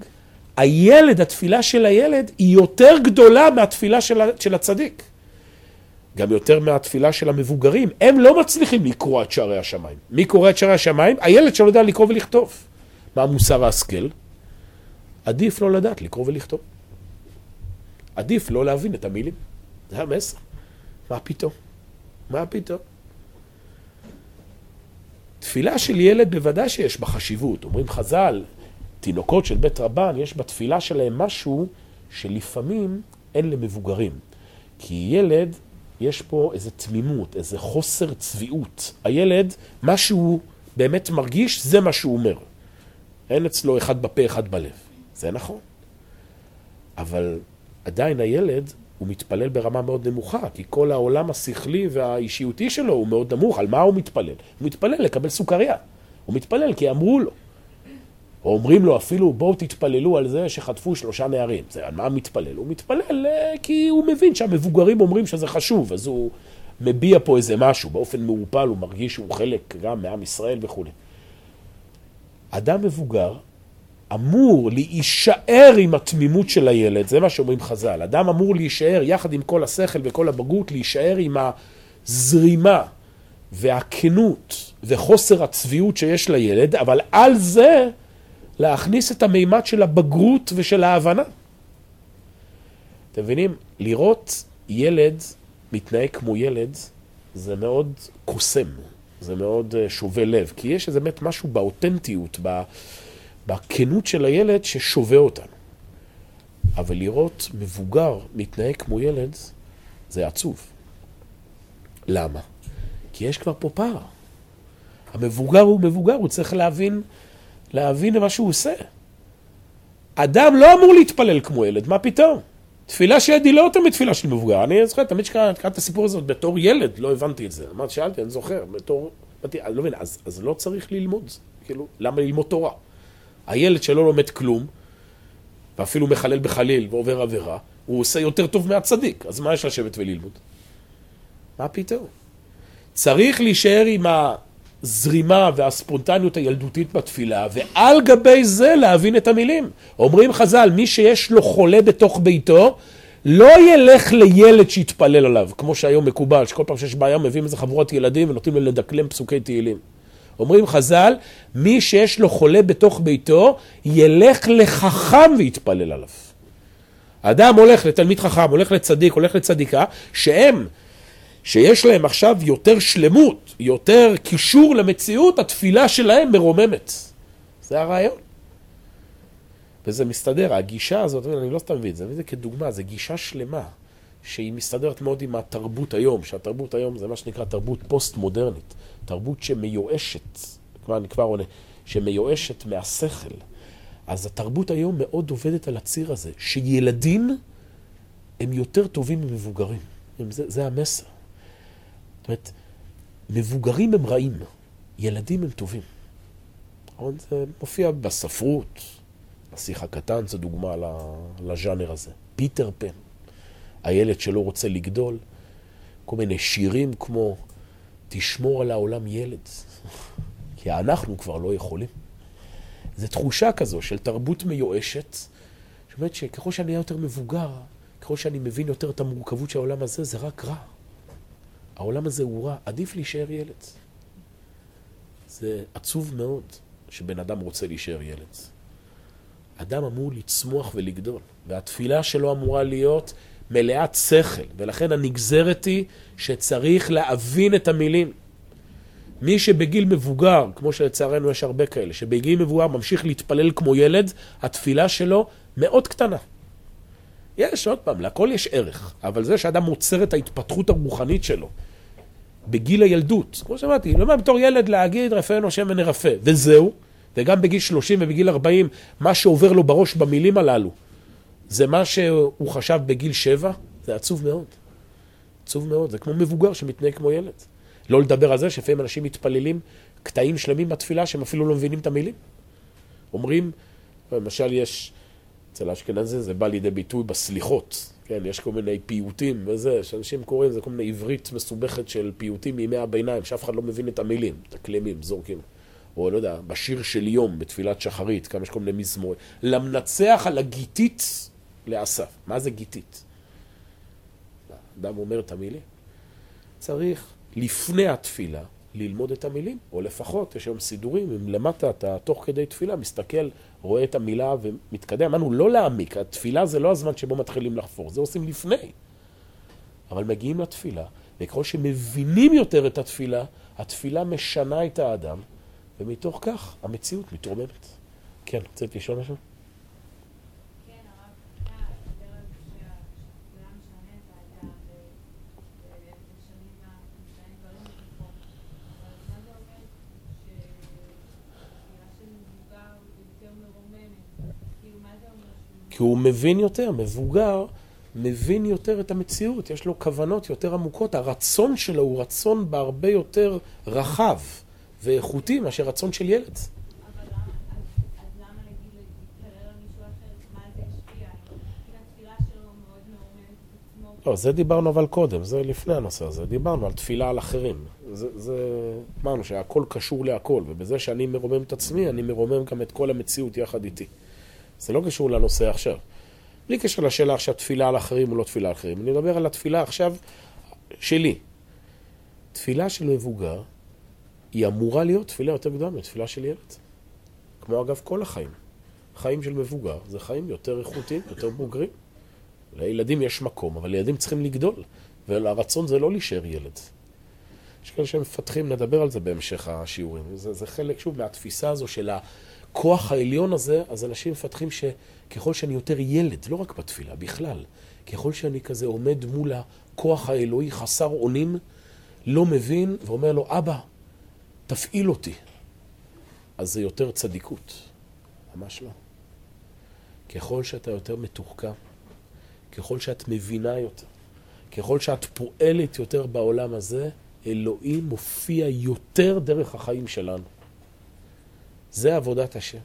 Speaker 1: הילד, התפילה של הילד, היא יותר גדולה מהתפילה של הצדיק. גם יותר מהתפילה של המבוגרים. הם לא מצליחים לקרוא את שערי השמיים. מי קורא את שערי השמיים? הילד שלא יודע לקרוא ולכתוב. מה מוסר ההשכל? עדיף לא לדעת לקרוא ולכתוב. עדיף לא להבין את המילים. זה המסר. מה פתאום? מה פתאום? תפילה של ילד בוודאי שיש בה חשיבות. אומרים חז"ל, תינוקות של בית רבן, יש בתפילה שלהם משהו שלפעמים אין למבוגרים. כי ילד, יש פה איזו תמימות, איזה חוסר צביעות. הילד, מה שהוא באמת מרגיש, זה מה שהוא אומר. אין אצלו אחד בפה, אחד בלב. זה נכון. אבל עדיין הילד, הוא מתפלל ברמה מאוד נמוכה, כי כל העולם השכלי והאישיותי שלו הוא מאוד נמוך. על מה הוא מתפלל? הוא מתפלל לקבל סוכריה. הוא מתפלל כי אמרו לו. או אומרים לו אפילו, בואו תתפללו על זה שחטפו שלושה נערים. זה על מה הוא מתפלל? הוא מתפלל אה, כי הוא מבין שהמבוגרים אומרים שזה חשוב, אז הוא מביע פה איזה משהו. באופן מעורפל הוא מרגיש שהוא חלק גם מעם ישראל וכולי. אדם מבוגר אמור להישאר עם התמימות של הילד, זה מה שאומרים חז"ל. אדם אמור להישאר, יחד עם כל השכל וכל הבגרות, להישאר עם הזרימה והכנות וחוסר הצביעות שיש לילד, אבל על זה להכניס את המימד של הבגרות ושל ההבנה. אתם מבינים? לראות ילד מתנהג כמו ילד, זה מאוד קוסם, זה מאוד אה, שובה לב, כי יש איזה באמת משהו באותנטיות, בכנות של הילד ששובה אותנו. אבל לראות מבוגר מתנהג כמו ילד, זה עצוב. למה? כי יש כבר פה פער. המבוגר הוא מבוגר, הוא צריך להבין, להבין מה שהוא עושה. אדם לא אמור להתפלל כמו ילד, מה פתאום? תפילה של ילד היא לא תמיד תפילה של מבוגר. אני זוכר, תמיד שקראתי את הסיפור הזה בתור ילד, לא הבנתי את זה. אמרתי, שאלתי, אני זוכר, בתור... אני לא מבין, אז, אז לא צריך ללמוד, כאילו, למה ללמוד תורה? הילד שלא לומד כלום, ואפילו מחלל בחליל ועובר עבירה, הוא עושה יותר טוב מהצדיק, אז מה יש לשבת וללמוד? מה פתאום? צריך להישאר עם הזרימה והספונטניות הילדותית בתפילה, ועל גבי זה להבין את המילים. אומרים חז"ל, מי שיש לו חולה בתוך ביתו, לא ילך לילד שיתפלל עליו, כמו שהיום מקובל, שכל פעם שיש בעיה מביאים איזה חבורת ילדים ונותנים לו לדקלם פסוקי תהילים. אומרים חז"ל, מי שיש לו חולה בתוך ביתו, ילך לחכם ויתפלל עליו. אדם הולך לתלמיד חכם, הולך לצדיק, הולך לצדיקה, שהם, שיש להם עכשיו יותר שלמות, יותר קישור למציאות, התפילה שלהם מרוממת. זה הרעיון. וזה מסתדר, הגישה הזאת, אני לא סתם מביא את זה, אני מביא את זה כדוגמה, זו גישה שלמה, שהיא מסתדרת מאוד עם התרבות היום, שהתרבות היום זה מה שנקרא תרבות פוסט-מודרנית, תרבות שמיואשת, כבר אני כבר עונה, שמיואשת מהשכל. אז התרבות היום מאוד עובדת על הציר הזה, שילדים הם יותר טובים ממבוגרים. זה, זה המסר. אומרת, מבוגרים הם רעים, ילדים הם טובים. נכון? זה מופיע בספרות, השיח הקטן זה דוגמה לז'אנר הזה. פיטר פן, הילד שלא רוצה לגדול, כל מיני שירים כמו תשמור על העולם ילד, כי אנחנו כבר לא יכולים. זו תחושה כזו של תרבות מיואשת, שאומרת שככל שאני אהיה יותר מבוגר, ככל שאני מבין יותר את המורכבות של העולם הזה, זה רק רע. העולם הזה הוא רע, עדיף להישאר ילד. זה עצוב מאוד שבן אדם רוצה להישאר ילד. אדם אמור לצמוח ולגדול, והתפילה שלו אמורה להיות מלאת שכל, ולכן הנגזרת היא שצריך להבין את המילים. מי שבגיל מבוגר, כמו שלצערנו יש הרבה כאלה, שבגיל מבוגר ממשיך להתפלל כמו ילד, התפילה שלו מאוד קטנה. יש, עוד פעם, לכל יש ערך, אבל זה שאדם עוצר את ההתפתחות הרוחנית שלו בגיל הילדות, כמו שאמרתי, לא בתור ילד להגיד רפאנו השם ונרפא, וזהו, וגם בגיל 30 ובגיל 40, מה שעובר לו בראש במילים הללו, זה מה שהוא חשב בגיל 7, זה עצוב מאוד. עצוב מאוד, זה כמו מבוגר שמתנהג כמו ילד. לא לדבר על זה שלפעמים אנשים מתפללים קטעים שלמים בתפילה שהם אפילו לא מבינים את המילים. אומרים, למשל יש, אצל האשכנזים זה בא לידי ביטוי בסליחות, כן, יש כל מיני פיוטים וזה, שאנשים קוראים, זה כל מיני עברית מסובכת של פיוטים מימי הביניים, שאף אחד לא מבין את המילים, את הקלמים, זורקים. או לא יודע, בשיר של יום, בתפילת שחרית, כמה יש כל מיני מזמורים. למנצח על הגיתית לאסף. מה זה גיתית? אדם אומר את המילים. צריך לפני התפילה ללמוד את המילים, או לפחות, יש היום סידורים, אם למטה אתה תוך כדי תפילה מסתכל, רואה את המילה ומתקדם. אמרנו, לא להעמיק, התפילה זה לא הזמן שבו מתחילים לחפור, זה עושים לפני. אבל מגיעים לתפילה, וככל שמבינים יותר את התפילה, התפילה משנה את האדם, ומתוך כך המציאות מתרוממת. כן, רצית לשאול משהו? כי הוא מבין יותר, מבוגר מבין יותר את המציאות, יש לו כוונות יותר עמוקות, הרצון שלו הוא רצון בהרבה יותר רחב ואיכותי מאשר רצון של ילד. לא, זה דיברנו אבל קודם, זה לפני הנושא הזה, דיברנו על תפילה על אחרים. זה, זה, אמרנו שהכל קשור להכל, ובזה שאני מרומם את עצמי, אני מרומם גם את כל המציאות יחד איתי. זה לא קשור לנושא עכשיו. בלי קשר לשאלה עכשיו תפילה על אחרים או לא תפילה על אחרים. אני מדבר על התפילה עכשיו שלי. תפילה של מבוגר היא אמורה להיות תפילה יותר גדולה מתפילה של ילד. כמו אגב כל החיים. חיים של מבוגר זה חיים יותר איכותיים, יותר בוגרים. לילדים יש מקום, אבל ילדים צריכים לגדול. והרצון זה לא להישאר ילד. יש כאלה שמפתחים, נדבר על זה בהמשך השיעורים. זה, זה חלק, שוב, מהתפיסה הזו של הכוח העליון הזה, אז אנשים מפתחים שככל שאני יותר ילד, לא רק בתפילה, בכלל, ככל שאני כזה עומד מול הכוח האלוהי חסר אונים, לא מבין, ואומר לו, אבא, תפעיל אותי. אז זה יותר צדיקות. ממש לא. ככל שאתה יותר מתוחכם, ככל שאת מבינה יותר, ככל שאת פועלת יותר בעולם הזה, אלוהים מופיע יותר דרך החיים שלנו. זה עבודת השם.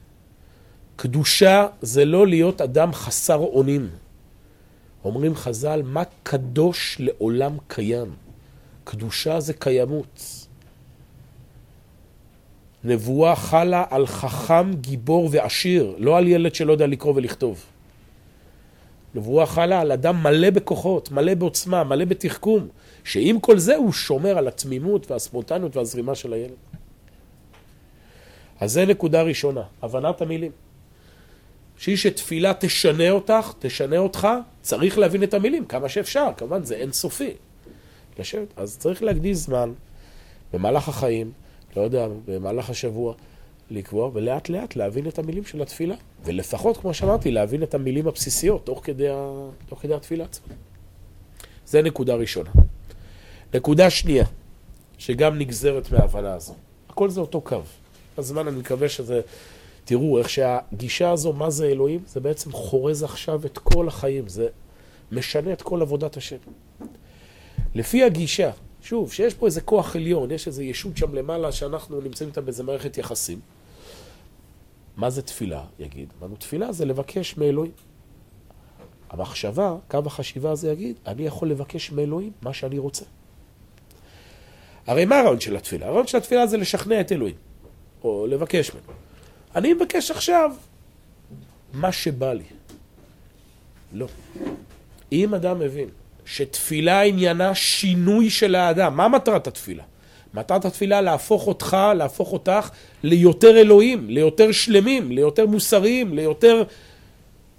Speaker 1: קדושה זה לא להיות אדם חסר אונים. אומרים חז"ל, מה קדוש לעולם קיים? קדושה זה קיימות. נבואה חלה על חכם, גיבור ועשיר, לא על ילד שלא יודע לקרוא ולכתוב. נבואה חלה על אדם מלא בכוחות, מלא בעוצמה, מלא בתחכום, שעם כל זה הוא שומר על התמימות והספונטניות והזרימה של הילד. אז זה נקודה ראשונה, הבנת המילים. שהיא שתפילה תשנה אותך, תשנה אותך, צריך להבין את המילים כמה שאפשר, כמובן זה אינסופי. לשבת, אז צריך להקדיש זמן במהלך החיים, לא יודע, במהלך השבוע, לקבוע ולאט לאט להבין את המילים של התפילה. ולפחות, כמו שאמרתי, להבין את המילים הבסיסיות תוך כדי, ה... תוך כדי התפילה עצמה. זה נקודה ראשונה. נקודה שנייה, שגם נגזרת מההבנה הזו. הכל זה אותו קו. בזמן אני מקווה שזה... תראו איך שהגישה הזו, מה זה אלוהים? זה בעצם חורז עכשיו את כל החיים. זה משנה את כל עבודת השם. לפי הגישה, שוב, שיש פה איזה כוח עליון, יש איזה ישות שם למעלה שאנחנו נמצאים איתה באיזה מערכת יחסים. מה זה תפילה, יגיד? אמרנו, תפילה זה לבקש מאלוהים. המחשבה, קו החשיבה הזה יגיד, אני יכול לבקש מאלוהים מה שאני רוצה. הרי מה הרעיון של התפילה? הרעיון של התפילה זה לשכנע את אלוהים, או לבקש ממנו. אני מבקש עכשיו מה שבא לי. לא. אם אדם מבין שתפילה עניינה שינוי של האדם, מה מטרת התפילה? מטרת התפילה להפוך אותך, להפוך אותך ליותר אלוהים, ליותר שלמים, ליותר מוסריים, ליותר...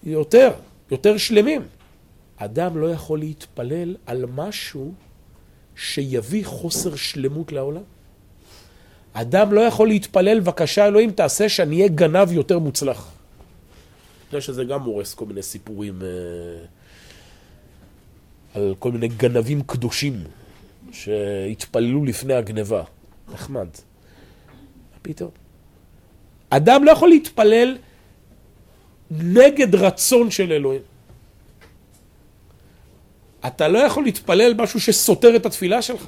Speaker 1: יותר, יותר שלמים. אדם לא יכול להתפלל על משהו שיביא חוסר שלמות לעולם. אדם לא יכול להתפלל, בבקשה אלוהים, תעשה שאני אהיה גנב יותר מוצלח. אני חושב שזה גם הורס כל מיני סיפורים אה, על כל מיני גנבים קדושים שהתפללו לפני הגניבה. נחמד. פתאום? אדם לא יכול להתפלל נגד רצון של אלוהים. אתה לא יכול להתפלל משהו שסותר את התפילה שלך.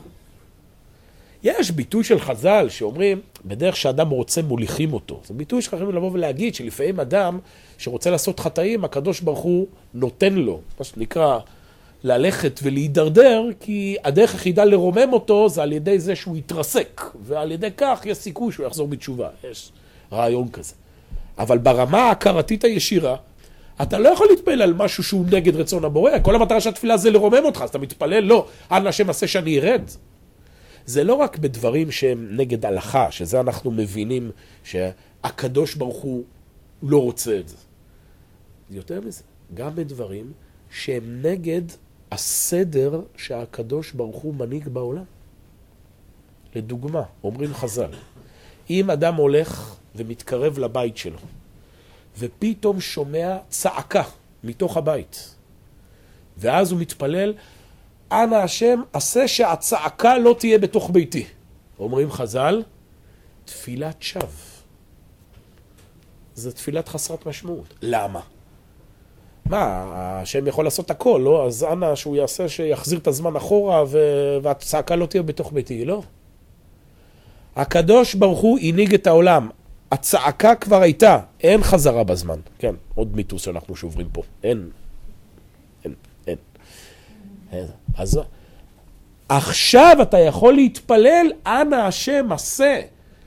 Speaker 1: יש ביטוי של חז"ל שאומרים, בדרך שאדם רוצה מוליכים אותו. זה ביטוי שחייבים לבוא ולהגיד שלפעמים אדם שרוצה לעשות חטאים, הקדוש ברוך הוא נותן לו, מה שנקרא, ללכת ולהידרדר, כי הדרך היחידה לרומם אותו זה על ידי זה שהוא יתרסק, ועל ידי כך יש סיכוי שהוא יחזור בתשובה. יש רעיון כזה. אבל ברמה ההכרתית הישירה, אתה לא יכול להתפלל על משהו שהוא נגד רצון הבורא. כל המטרה של התפילה זה לרומם אותך, אז אתה מתפלל, לא, אנא השם עשה שאני ארד. זה לא רק בדברים שהם נגד הלכה, שזה אנחנו מבינים שהקדוש ברוך הוא לא רוצה את זה. יותר מזה, גם בדברים שהם נגד הסדר שהקדוש ברוך הוא מנהיג בעולם. לדוגמה, אומרים חז"ל, אם אדם הולך ומתקרב לבית שלו, ופתאום שומע צעקה מתוך הבית, ואז הוא מתפלל, אנא השם, עשה שהצעקה לא תהיה בתוך ביתי. אומרים חז"ל, תפילת שווא. זו תפילת חסרת משמעות. למה? מה, השם יכול לעשות הכל, לא? אז אנא שהוא יעשה, שיחזיר את הזמן אחורה ו... והצעקה לא תהיה בתוך ביתי, לא. הקדוש ברוך הוא הנהיג את העולם. הצעקה כבר הייתה, אין חזרה בזמן. כן, עוד מיתוס שאנחנו שוברים פה. אין. אז עכשיו אתה יכול להתפלל, אנא השם עשה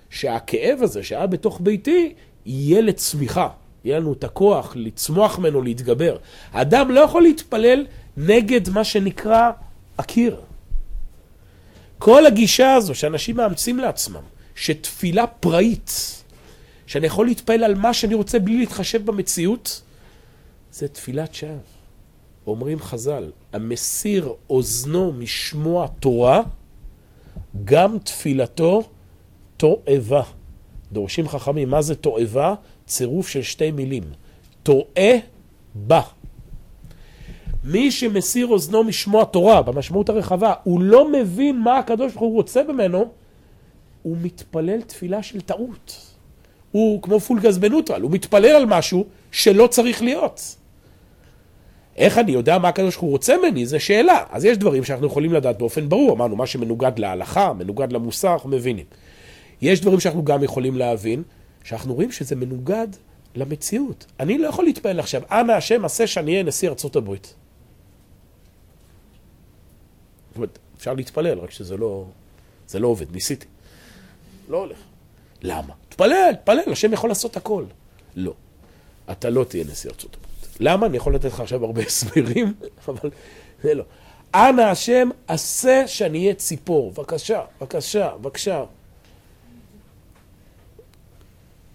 Speaker 1: שהכאב הזה שהיה בתוך ביתי יהיה לצמיחה. יהיה לנו את הכוח לצמוח ממנו, להתגבר. האדם לא יכול להתפלל נגד מה שנקרא הקיר. כל הגישה הזו שאנשים מאמצים לעצמם, שתפילה פראית, שאני יכול להתפעל על מה שאני רוצה בלי להתחשב במציאות, זה תפילת שווא. אומרים חז"ל, המסיר אוזנו משמוע תורה, גם תפילתו תועבה. דורשים חכמים, מה זה תועבה? צירוף של שתי מילים. טועה בה. מי שמסיר אוזנו משמוע תורה, במשמעות הרחבה, הוא לא מבין מה הקדוש ברוך הוא רוצה ממנו, הוא מתפלל תפילה של טעות. הוא כמו פולגז בנוטרל, הוא מתפלל על משהו שלא צריך להיות. איך אני יודע מה הקדוש ברוך הוא רוצה ממני? זו שאלה. אז יש דברים שאנחנו יכולים לדעת באופן ברור. אמרנו, מה שמנוגד להלכה, מנוגד למוסר, אנחנו מבינים. יש דברים שאנחנו גם יכולים להבין, שאנחנו רואים שזה מנוגד למציאות. אני לא יכול להתפעל עכשיו, אנא השם עשה שאני אהיה נשיא ארצות הברית. זאת אומרת, אפשר להתפלל, רק שזה לא, זה לא עובד, ניסיתי. לא הולך. למה? תפלל, תפלל, השם יכול לעשות הכל. לא. אתה לא תהיה נשיא ארצות הברית. למה? אני יכול לתת לך עכשיו הרבה הסברים, [LAUGHS] אבל זה לא. אנא השם, עשה שאני אהיה ציפור. בבקשה, בבקשה, בבקשה.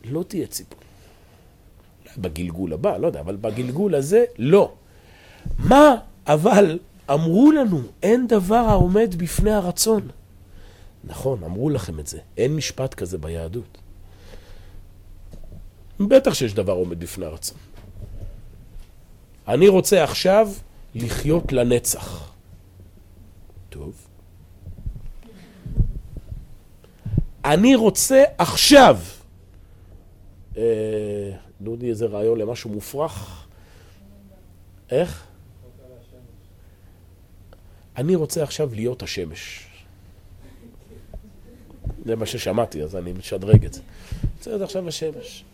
Speaker 1: לא תהיה ציפור. בגלגול הבא, לא יודע, אבל בגלגול הזה, לא. מה אבל אמרו לנו, אין דבר העומד בפני הרצון. נכון, אמרו לכם את זה. אין משפט כזה ביהדות. בטח שיש דבר עומד בפני הרצון. אני רוצה עכשיו לחיות לנצח. טוב. אני רוצה עכשיו. אה, דודי, איזה רעיון למשהו מופרך? איך? אני רוצה עכשיו להיות השמש. זה מה ששמעתי, אז אני משדרג את זה. רוצה להיות עכשיו השמש.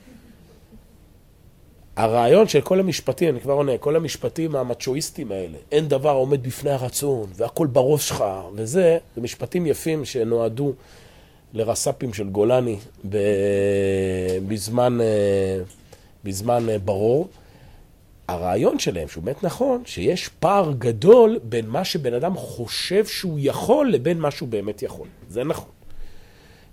Speaker 1: הרעיון של כל המשפטים, אני כבר עונה, כל המשפטים המצ'ואיסטים האלה, אין דבר עומד בפני הרצון, והכל בראש שלך, וזה, זה משפטים יפים שנועדו לרס"פים של גולני. בזמן, אה, בזמן אה, ברור. הרעיון שלהם, שהוא באמת נכון, שיש פער גדול בין מה שבן אדם חושב שהוא יכול לבין מה שהוא באמת יכול. זה נכון.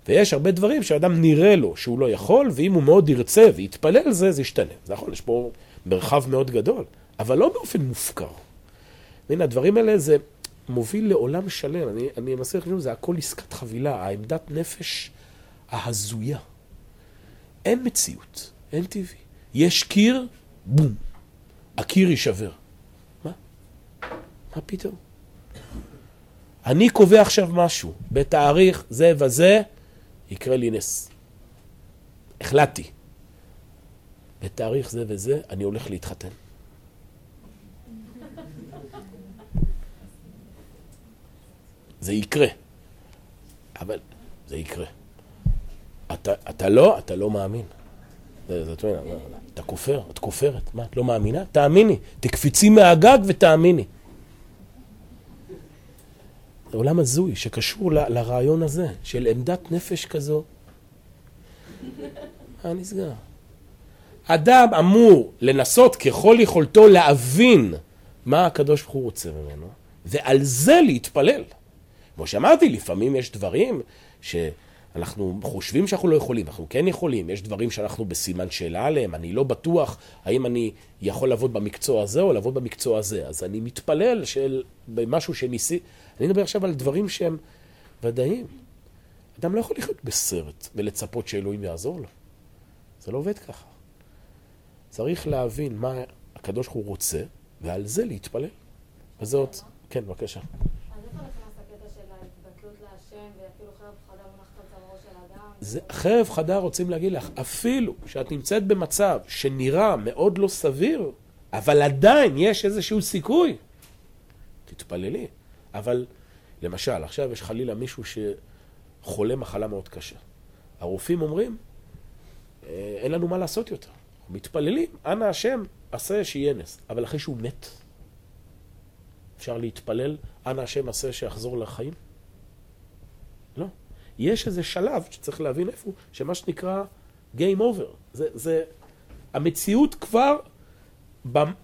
Speaker 1: ויש הרבה דברים שאדם נראה לו שהוא לא יכול, ואם הוא מאוד ירצה ויתפלל זה, זה ישתנה. זה נכון, יש פה מרחב מאוד גדול, אבל לא באופן מופקר. והנה, הדברים האלה זה מוביל לעולם שלם. אני, אני מנסה לחשוב, זה הכל עסקת חבילה, העמדת נפש ההזויה. אין מציאות, אין טבעי. יש קיר, בום. הקיר יישבר. מה? מה פתאום? אני קובע עכשיו משהו, בתאריך זה וזה, יקרה לי נס. החלטתי. בתאריך זה וזה, אני הולך להתחתן. זה יקרה. אבל זה יקרה. אתה, אתה לא, אתה לא מאמין. אתה כופר, את כופרת. מה, את לא מאמינה? תאמיני. תקפיצי מהגג ותאמיני. זה עולם הזוי שקשור ל, לרעיון הזה של עמדת נפש כזו. מה [LAUGHS] נסגר? אדם אמור לנסות ככל יכולתו להבין מה הקדוש ברוך הוא רוצה ממנו, ועל זה להתפלל. כמו שאמרתי, לפעמים יש דברים שאנחנו חושבים שאנחנו לא יכולים, אנחנו כן יכולים, יש דברים שאנחנו בסימן שאלה עליהם, אני לא בטוח האם אני יכול לעבוד במקצוע הזה או לעבוד במקצוע הזה, אז אני מתפלל של משהו שניסי... אני מדבר עכשיו על דברים שהם ודאיים. אדם לא יכול לחיות בסרט ולצפות שאלוהים יעזור לו. זה לא עובד ככה. צריך להבין מה הקדוש ברוך הוא רוצה, ועל זה להתפלל. וזאת, כן, בבקשה. זה, חרב חדה רוצים להגיד לך, אפילו שאת נמצאת במצב שנראה מאוד לא סביר, אבל עדיין יש איזשהו סיכוי, תתפללי. אבל למשל, עכשיו יש חלילה מישהו שחולה מחלה מאוד קשה. הרופאים אומרים, אה, אין לנו מה לעשות יותר. מתפללים, אנא השם, עשה שיהיה נס. אבל אחרי שהוא מת, אפשר להתפלל, אנא השם עשה שיחזור לחיים? יש איזה שלב שצריך להבין איפה הוא, שמה שנקרא Game Over. זה, זה, המציאות כבר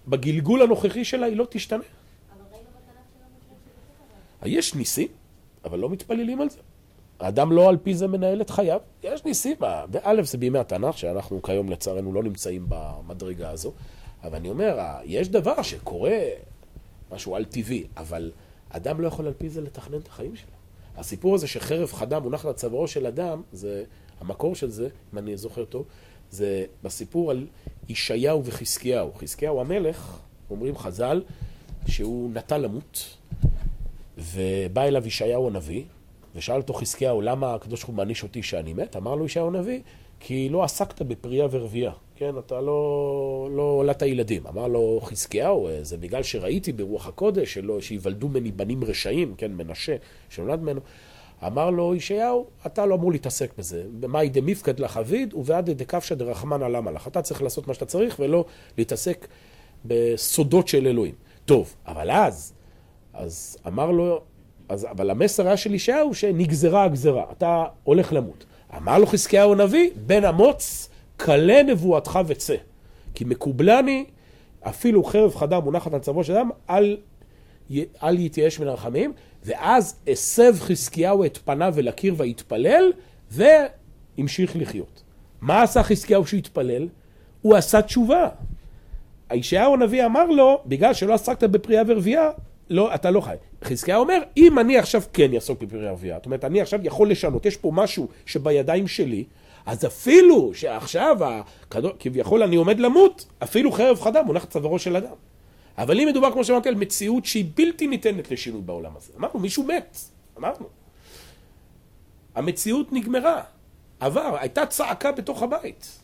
Speaker 1: בגלגול הנוכחי שלה היא לא תשתנה. יש ניסים, אבל לא מתפללים על זה. האדם לא על פי זה מנהל את חייו, יש ניסים. באלף זה בימי התנ"ך, שאנחנו כיום לצערנו לא נמצאים במדרגה הזו, אבל אני אומר, יש דבר שקורה, משהו על טבעי, אבל אדם לא יכול על פי זה לתכנן את החיים שלו. הסיפור הזה שחרב חדה מונח לצווארו של אדם, זה, המקור של זה, אם אני זוכר טוב, זה בסיפור על ישעיהו וחזקיהו. חזקיהו המלך, אומרים חז"ל, שהוא נטה למות, ובא אליו ישעיהו הנביא, ושאל אותו חזקיהו, למה הקדוש ברוך הוא מעניש אותי שאני מת? אמר לו ישעיהו הנביא, כי לא עסקת בפרייה ורבייה, כן? אתה לא, לא הולדת ילדים. אמר לו חזקיהו, זה בגלל שראיתי ברוח הקודש, שלא, שיוולדו ממני בנים רשעים, כן, מנשה, שנולד ממנו. אמר לו ישעיהו, אתה לא אמור להתעסק בזה. במאי דמיפקד לחביד ובעד דקפשא דרחמנא למה לך. אתה צריך לעשות מה שאתה צריך ולא להתעסק בסודות של אלוהים. טוב, אבל אז, אז אמר לו, אז, אבל המסר היה של ישעיהו שנגזרה הגזרה, אתה הולך למות. אמר לו חזקיהו הנביא, בן אמוץ, כלה נבואתך וצא. כי מקובלני, אפילו חרב חדה מונחת על צווארו של אדם, אל, אל יתייאש מן הרחמים, ואז הסב חזקיהו את פניו אל הקיר ויתפלל, והמשיך לחיות. מה עשה חזקיהו שהתפלל? הוא עשה תשובה. ישעיהו הנביא אמר לו, בגלל שלא עסקת בפריאה ורבייה, לא, אתה לא חי. חזקיה אומר, אם אני עכשיו כן אעסוק בפרי ערבייה, זאת אומרת, אני עכשיו יכול לשנות, יש פה משהו שבידיים שלי, אז אפילו שעכשיו, הכדור, כביכול אני עומד למות, אפילו חרב חדה מונחת צווארו של אדם. אבל אם מדובר, כמו שאמרתי, על מציאות שהיא בלתי ניתנת לשינוי בעולם הזה. אמרנו, מישהו מת. אמרנו. המציאות נגמרה. עבר, הייתה צעקה בתוך הבית.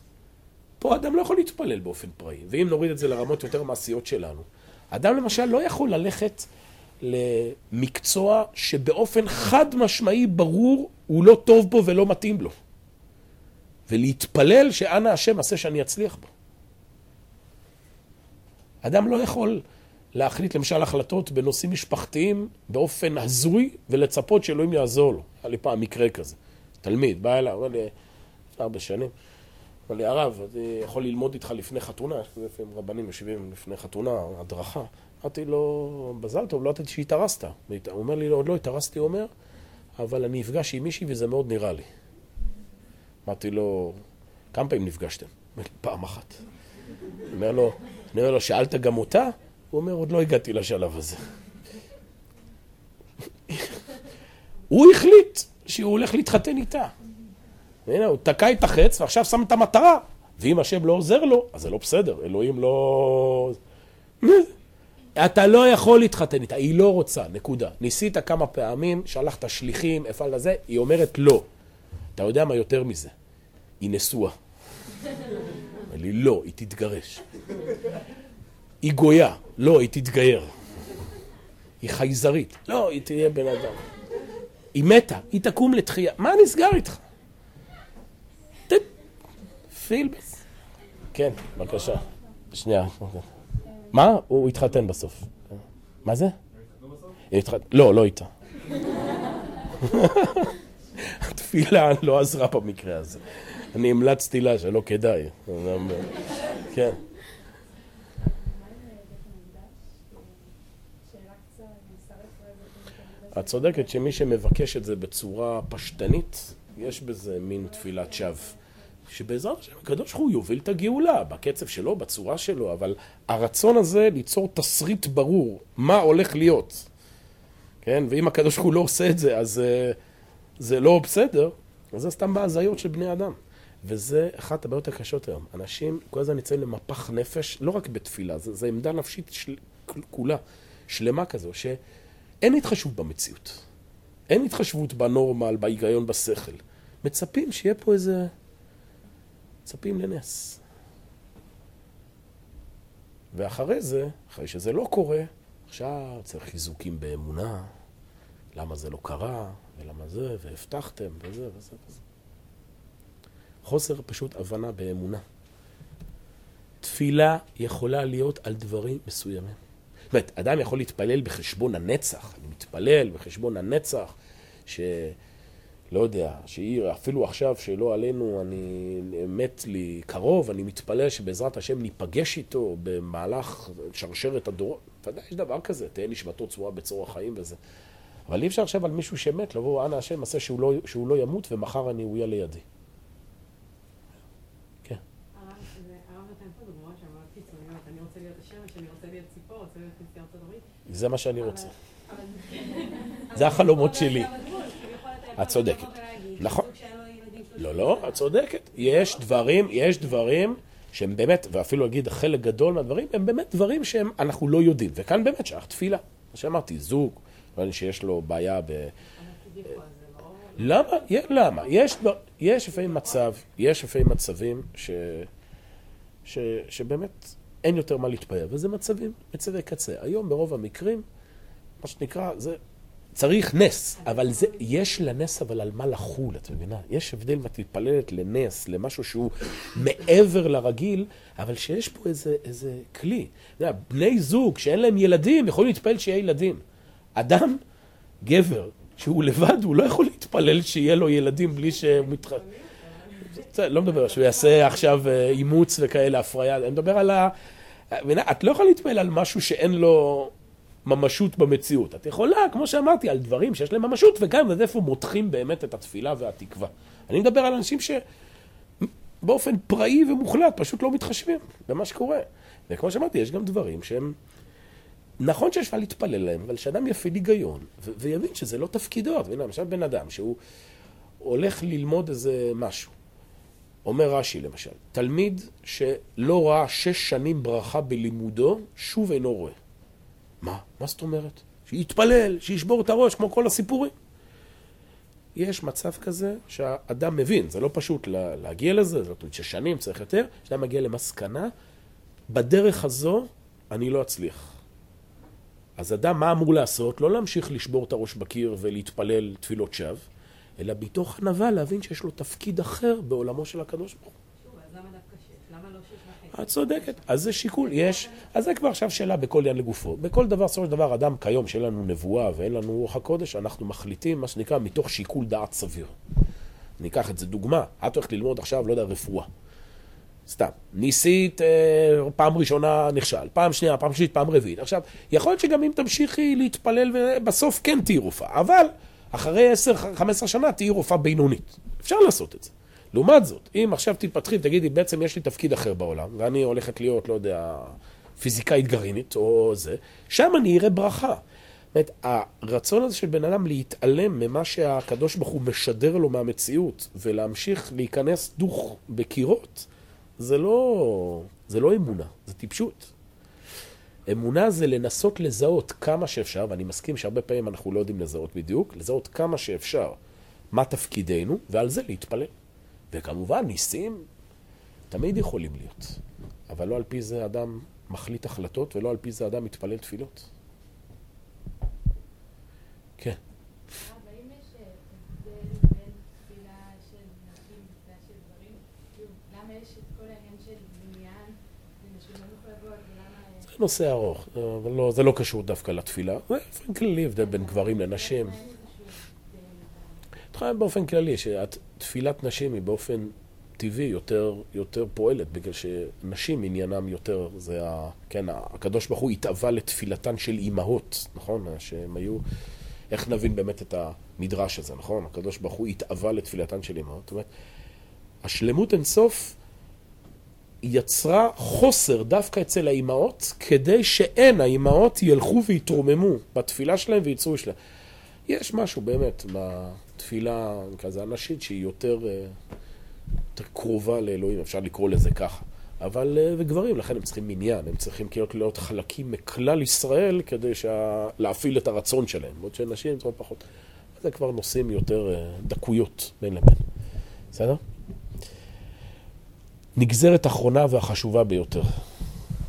Speaker 1: פה אדם לא יכול להתפלל באופן פראי. ואם נוריד את זה לרמות יותר מעשיות שלנו, אדם למשל לא יכול ללכת למקצוע שבאופן חד משמעי ברור הוא לא טוב בו ולא מתאים לו. ולהתפלל שאנא השם עשה שאני אצליח בו. אדם לא יכול להחליט למשל החלטות בנושאים משפחתיים באופן הזוי ולצפות שאלוהים יעזור לו. היה לי פעם מקרה כזה. תלמיד, בא אליי, אמר לי, הרבה שנים, לי, הרב, אני יכול ללמוד איתך לפני חתונה, לפעמים רבנים יושבים לפני חתונה, הדרכה. אמרתי לו, מזל טוב, לא ידעתי שהתארסת. הוא אומר לי, עוד לא התארסתי, הוא אומר, אבל אני אפגש עם מישהי וזה מאוד נראה לי. אמרתי לו, כמה פעמים נפגשתם? פעם אחת. אומר לו, אני אומר לו, שאלת גם אותה? הוא אומר, עוד לא הגעתי לשלב הזה. [LAUGHS] הוא החליט שהוא הולך להתחתן איתה. הנה, הוא תקע את החץ ועכשיו שם את המטרה. ואם השם לא עוזר לו, אז זה לא בסדר, אלוהים לא... [LAUGHS] אתה לא יכול להתחתן איתה, היא לא רוצה, נקודה. ניסית כמה פעמים, שלחת שליחים, הפעלת זה, היא אומרת לא. אתה יודע מה יותר מזה? היא נשואה. [LAUGHS] אמר לי, לא, היא תתגרש. היא גויה, לא, היא תתגייר. היא חייזרית, לא, היא תהיה בן אדם. היא מתה, היא תקום לתחייה. מה נסגר איתך? פילבס. כן, בבקשה. שנייה. מה? הוא התחתן בסוף. מה זה? לא, לא איתה. [LAUGHS] התפילה לא עזרה במקרה הזה. אני המלצתי לה שלא כדאי. כן. את צודקת שמי שמבקש את זה בצורה פשטנית, יש בזה מין תפילת שווא. שבעזרת השם הקדוש ברוך הוא יוביל את הגאולה, בקצב שלו, בצורה שלו, אבל הרצון הזה ליצור תסריט ברור, מה הולך להיות. כן? ואם הקדוש ברוך הוא לא עושה את זה, אז uh, זה לא בסדר, אז זה סתם בהזיות של בני אדם. וזה אחת הבעיות הקשות היום. אנשים כל הזמן נמצאים למפח נפש, לא רק בתפילה, זו עמדה נפשית של, כולה, שלמה כזו, שאין התחשבות במציאות. אין התחשבות בנורמל, בהיגיון, בשכל. מצפים שיהיה פה איזה... מצפים לנס. ואחרי זה, אחרי שזה לא קורה, עכשיו צריך חיזוקים באמונה, למה זה לא קרה, ולמה זה, והבטחתם, וזה וזה וזה. חוסר פשוט הבנה באמונה. תפילה יכולה להיות על דברים מסוימים. זאת אומרת, אדם יכול להתפלל בחשבון הנצח, אני מתפלל בחשבון הנצח, ש... לא יודע, שהיא אפילו עכשיו שלא עלינו, אני מת לי קרוב, אני מתפלל שבעזרת השם ניפגש איתו במהלך שרשרת הדורות. ודאי יש דבר כזה, תהיה נשמתו צורה בצור החיים וזה. אבל אי אפשר עכשיו על מישהו שמת, לבוא, אנא השם, עשה שהוא לא, שהוא לא ימות ומחר אני, הוא יהיה לידי. כן. זה מה שאני רוצה. זה החלומות שלי. את צודקת. נכון. לא, לא, את צודקת. יש דברים, יש דברים שהם באמת, ואפילו אגיד חלק גדול מהדברים, הם באמת דברים שהם, אנחנו לא יודעים. וכאן באמת שייך תפילה. מה שאמרתי, זוג, לא שיש לו בעיה ב... למה? למה? יש, יש לפעמים מצב, יש לפעמים מצבים ש, ש, שבאמת אין יותר מה להתפעל, וזה מצבים, מצבי קצה. היום ברוב המקרים, מה שנקרא, זה צריך נס, אבל זה, יש לנס אבל על מה לחול, את מבינה? יש הבדל אם את מתפללת לנס, למשהו שהוא מעבר לרגיל, אבל שיש פה איזה, איזה כלי. יודע, בני זוג שאין להם ילדים יכולים להתפלל שיהיה ילדים. אדם, גבר, שהוא לבד, הוא לא יכול להתפלל שיהיה לו ילדים בלי שהוא מתח... לא מדבר שהוא יעשה עכשיו אה, אימוץ וכאלה, הפריה, אני מדבר על ה... את לא יכולה להתפלל על משהו שאין לו... ממשות במציאות. את יכולה, כמו שאמרתי, על דברים שיש להם ממשות, וגם עד איפה מותחים באמת את התפילה והתקווה. אני מדבר על אנשים שבאופן פראי ומוחלט פשוט לא מתחשבים במה שקורה. וכמו שאמרתי, יש גם דברים שהם... נכון שיש מה להתפלל להם, אבל שאדם יפעיל היגיון, ו- ויבין שזה לא תפקידו. למשל בן אדם שהוא הולך ללמוד איזה משהו, אומר רש"י למשל, תלמיד שלא ראה שש שנים ברכה בלימודו, שוב אינו רואה. מה? מה זאת אומרת? שיתפלל, שישבור את הראש, כמו כל הסיפורים. יש מצב כזה שהאדם מבין, זה לא פשוט לה, להגיע לזה, זאת אומרת ששנים צריך יותר, שאדם מגיע למסקנה, בדרך הזו אני לא אצליח. אז אדם מה אמור לעשות? לא להמשיך לשבור את הראש בקיר ולהתפלל תפילות שווא, אלא מתוך ענווה להבין שיש לו תפקיד אחר בעולמו של הקדוש ברוך הוא.
Speaker 4: שוב, אז למה דווקא שש? למה לא שש וחצי?
Speaker 1: את צודקת, אז זה שיקול, יש, אז זה כבר עכשיו שאלה בכל עניין לגופו. בכל דבר, בסופו של דבר, אדם כיום שאין לנו נבואה ואין לנו רוח הקודש, אנחנו מחליטים, מה שנקרא, מתוך שיקול דעת סביר. ניקח את זה דוגמה, את הולכת ללמוד עכשיו, לא יודע, רפואה. סתם, ניסית, אה, פעם ראשונה נכשל, פעם שנייה, פעם שלישית, פעם רביעית. עכשיו, יכול להיות שגם אם תמשיכי להתפלל, בסוף כן תהיי רופאה, אבל אחרי 10-15 שנה תהיי רופאה בינונית. אפשר לעשות את זה. לעומת זאת, אם עכשיו תתפתחי ותגידי, בעצם יש לי תפקיד אחר בעולם, ואני הולכת להיות, לא יודע, פיזיקאית גרעינית או זה, שם אני אראה ברכה. זאת אומרת, הרצון הזה של בן אדם להתעלם ממה שהקדוש ברוך הוא משדר לו מהמציאות, ולהמשיך להיכנס דוך בקירות, זה לא, זה לא אמונה, זה טיפשות. אמונה זה לנסות לזהות כמה שאפשר, ואני מסכים שהרבה פעמים אנחנו לא יודעים לזהות בדיוק, לזהות כמה שאפשר מה תפקידנו, ועל זה להתפלל. וכמובן, ניסים תמיד יכולים להיות, אבל לא על פי זה אדם מחליט החלטות, ולא על פי זה אדם מתפלל תפילות. כן.
Speaker 5: גברים, כאילו, לא.
Speaker 1: זה נושא ארוך, אבל לא, זה לא קשור דווקא לתפילה. זה כללי הבדל בין גברים לנשים. התחלנו באופן כללי, שתפילת נשים היא באופן טבעי יותר, יותר פועלת, בגלל שנשים עניינם יותר, זה ה... כן, הקדוש ברוך הוא התאווה לתפילתן של אימהות, נכון? שהם היו... איך נבין באמת את המדרש הזה, נכון? הקדוש ברוך הוא התאווה לתפילתן של אימהות. זאת אומרת, השלמות אינסוף יצרה חוסר דווקא אצל האימהות, כדי שהן, האימהות, ילכו ויתרוממו בתפילה שלהם ויצאו שלהם. יש משהו באמת בתפילה, כזה הנשית, שהיא יותר, אה, יותר קרובה לאלוהים, אפשר לקרוא לזה ככה. אבל, אה, וגברים, לכן הם צריכים מניין, הם צריכים כאילו להיות חלקים מכלל ישראל כדי שה... להפעיל את הרצון שלהם, בעוד שנשים צריכות פחות. זה כבר נושאים יותר אה, דקויות בין לבין. בסדר? נגזרת אחרונה והחשובה ביותר.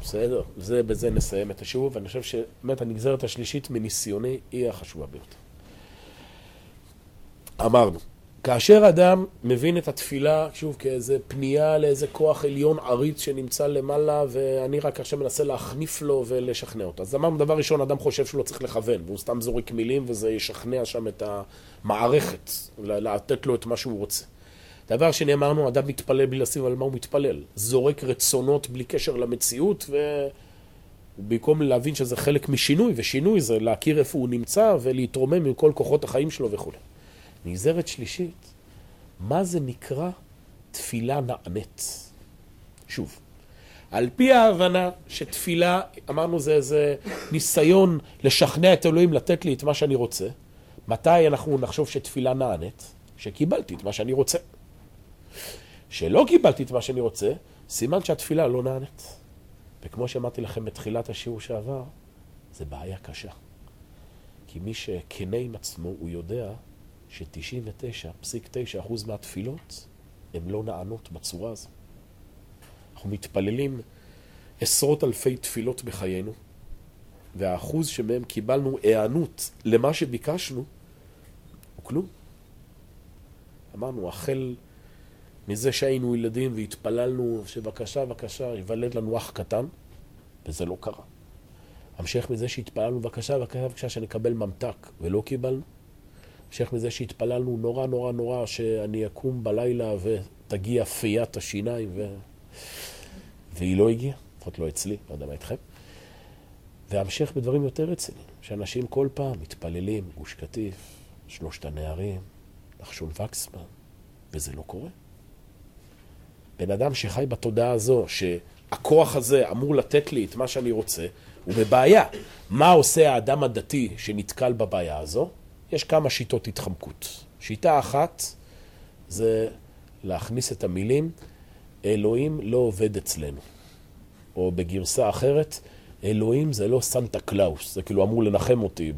Speaker 1: בסדר? זה, בזה נסיים את השיעור, ואני חושב שבאמת הנגזרת השלישית מניסיוני היא החשובה ביותר. אמרנו, כאשר אדם מבין את התפילה, שוב, כאיזה פנייה לאיזה כוח עליון עריץ שנמצא למעלה, ואני רק עכשיו מנסה להחניף לו ולשכנע אותו. אז אמרנו, דבר ראשון, אדם חושב שהוא לא צריך לכוון, והוא סתם זורק מילים, וזה ישכנע שם את המערכת, לתת לו את מה שהוא רוצה. דבר שני, אמרנו, אדם מתפלל בלי לשים על מה הוא מתפלל. זורק רצונות בלי קשר למציאות, ובמקום להבין שזה חלק משינוי, ושינוי זה להכיר איפה הוא נמצא ולהתרומם מכל כוחות החיים שלו וכו'. נגזרת שלישית, מה זה נקרא תפילה נענית? שוב, על פי ההבנה שתפילה, אמרנו זה איזה ניסיון לשכנע את אלוהים לתת לי את מה שאני רוצה, מתי אנחנו נחשוב שתפילה נענית? שקיבלתי את מה שאני רוצה. שלא קיבלתי את מה שאני רוצה, סימן שהתפילה לא נענית. וכמו שאמרתי לכם בתחילת השיעור שעבר, זה בעיה קשה. כי מי שכנה עם עצמו, הוא יודע ש-99.9% מהתפילות הן לא נענות בצורה הזו. אנחנו מתפללים עשרות אלפי תפילות בחיינו, והאחוז שמהם קיבלנו הענות למה שביקשנו הוא כלום. אמרנו, החל מזה שהיינו ילדים והתפללנו שבבקשה, בבקשה, ייוולד לנו אח קטן, וזה לא קרה. המשך מזה שהתפללנו בבקשה, בבקשה, בבקשה, שנקבל ממתק, ולא קיבלנו. המשך מזה שהתפללנו נורא נורא נורא שאני אקום בלילה ותגיע פיית השיניים, ו... והיא לא הגיעה, לפחות לא אצלי, לא יודע מה איתכם. והמשך בדברים יותר רציניים, שאנשים כל פעם מתפללים, גוש קטיף, שלושת הנערים, נחשון וקסמן, וזה לא קורה. בן אדם שחי בתודעה הזו, שהכוח הזה אמור לתת לי את מה שאני רוצה, הוא בבעיה. מה עושה האדם הדתי שנתקל בבעיה הזו? יש כמה שיטות התחמקות. שיטה אחת זה להכניס את המילים, אלוהים לא עובד אצלנו. או בגרסה אחרת, אלוהים זה לא סנטה קלאוס, זה כאילו אמור לנחם אותי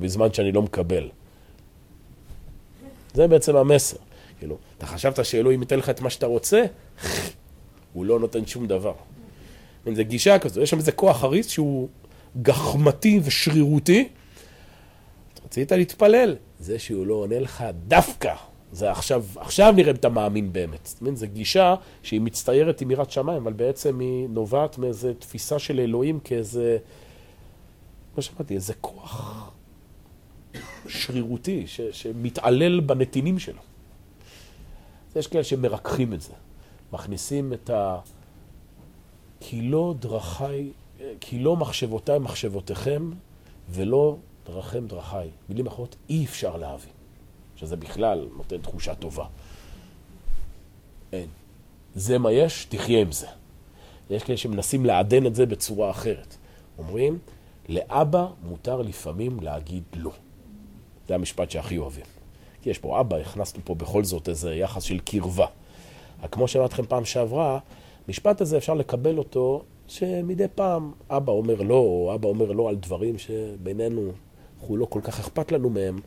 Speaker 1: בזמן שאני לא מקבל. זה בעצם המסר. כאילו, אתה חשבת שאלוהים ייתן לך את מה שאתה רוצה? [LAUGHS] הוא לא נותן שום דבר. זו גישה כזו, יש שם איזה כוח עריץ שהוא גחמתי ושרירותי. רצית להתפלל, זה שהוא לא עונה לך דווקא. זה עכשיו, עכשיו נראה אם אתה מאמין באמת. זאת אומרת, זו גישה שהיא מצטיירת עם יראת שמיים, אבל בעצם היא נובעת מאיזו תפיסה של אלוהים כאיזה, כמו שאמרתי, איזה כוח שרירותי ש, שמתעלל בנתינים שלו. יש כאלה שמרככים את זה, מכניסים את ה... כי לא דרכי, כי לא מחשבותיי מחשבותיכם, ולא דרכם דרכיי. מילים אחרות, אי אפשר להבין. שזה בכלל נותן תחושה טובה. אין. זה מה יש, תחיה עם זה. יש כאלה שמנסים לעדן את זה בצורה אחרת. אומרים, לאבא מותר לפעמים להגיד לא. זה המשפט שהכי אוהבים. כי יש פה אבא, הכנסנו פה בכל זאת איזה יחס של קרבה. רק כמו שאמרתי לכם פעם שעברה, המשפט הזה אפשר לקבל אותו שמדי פעם אבא אומר לא, או אבא אומר לא על דברים שבינינו, אנחנו לא כל כך אכפת לנו מהם,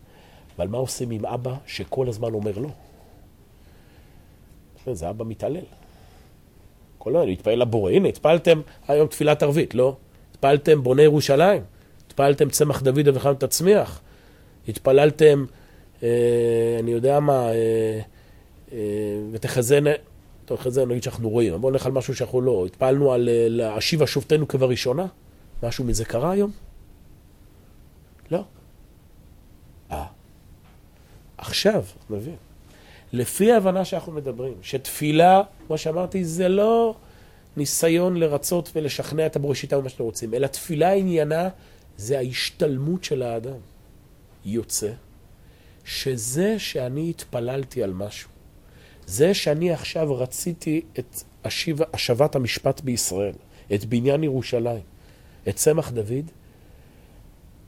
Speaker 1: אבל מה עושים עם אבא שכל הזמן אומר לא? זה אבא מתעלל. כל הזמן, להתפעל לבורא. הנה, התפעלתם היום תפילת ערבית, לא? התפעלתם בוני ירושלים, התפעלתם צמח דוד אביחם תצמיח, התפללתם, אה, אני יודע מה, אה, אה, ותחזן, טוב, אחרי זה נגיד שאנחנו רואים, בואו נלך על משהו שאנחנו לא, התפעלנו על אה, להשיבה שופטינו כבראשונה, משהו מזה קרה היום? לא. אה. עכשיו, מבין. לפי ההבנה שאנחנו מדברים, שתפילה, כמו שאמרתי, זה לא ניסיון לרצות ולשכנע את הבראשיתה ומה שאתם רוצים, אלא תפילה עניינה זה ההשתלמות של האדם. יוצא שזה שאני התפללתי על משהו, זה שאני עכשיו רציתי את השבת המשפט בישראל, את בניין ירושלים, את צמח דוד,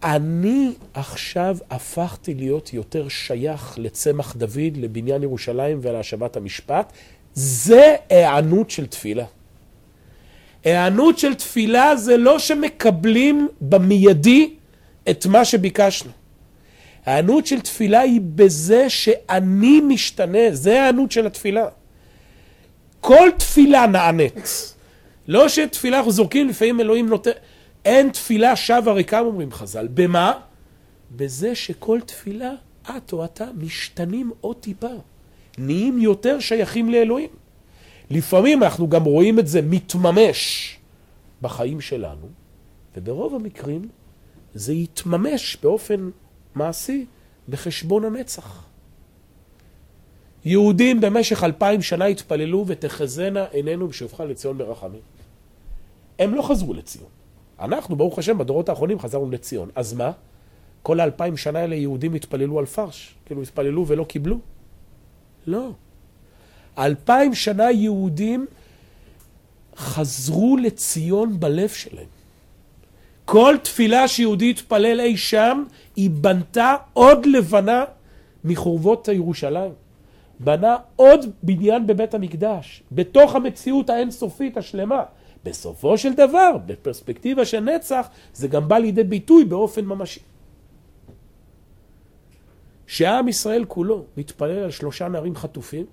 Speaker 1: אני עכשיו הפכתי להיות יותר שייך לצמח דוד, לבניין ירושלים ולהשבת המשפט. זה היענות של תפילה. היענות של תפילה זה לא שמקבלים במיידי את מה שביקשנו. ההיענות של תפילה היא בזה שאני משתנה, זה ההיענות של התפילה. כל תפילה נענית. לא שתפילה אנחנו זורקים, לפעמים אלוהים נותן... אין תפילה שווה ריקם, אומרים חז"ל. במה? בזה שכל תפילה, את או אתה, משתנים עוד טיפה. נהיים יותר שייכים לאלוהים. לפעמים אנחנו גם רואים את זה מתממש בחיים שלנו, וברוב המקרים זה יתממש באופן מעשי בחשבון הנצח. יהודים במשך אלפיים שנה התפללו ותחזינה עינינו בשובך לציון ברחמים. הם לא חזרו לציון. אנחנו, ברוך השם, בדורות האחרונים חזרנו לציון. אז מה? כל האלפיים שנה האלה יהודים התפללו על פרש. כאילו התפללו ולא קיבלו? לא. אלפיים שנה יהודים חזרו לציון בלב שלהם. כל תפילה שיהודי התפלל אי שם, היא בנתה עוד לבנה מחורבות ירושלים. בנה עוד בניין בבית המקדש, בתוך המציאות האינסופית השלמה. בסופו של דבר, בפרספקטיבה של נצח, זה גם בא לידי ביטוי באופן ממשי. שעם ישראל כולו מתפלל על שלושה נערים חטופים,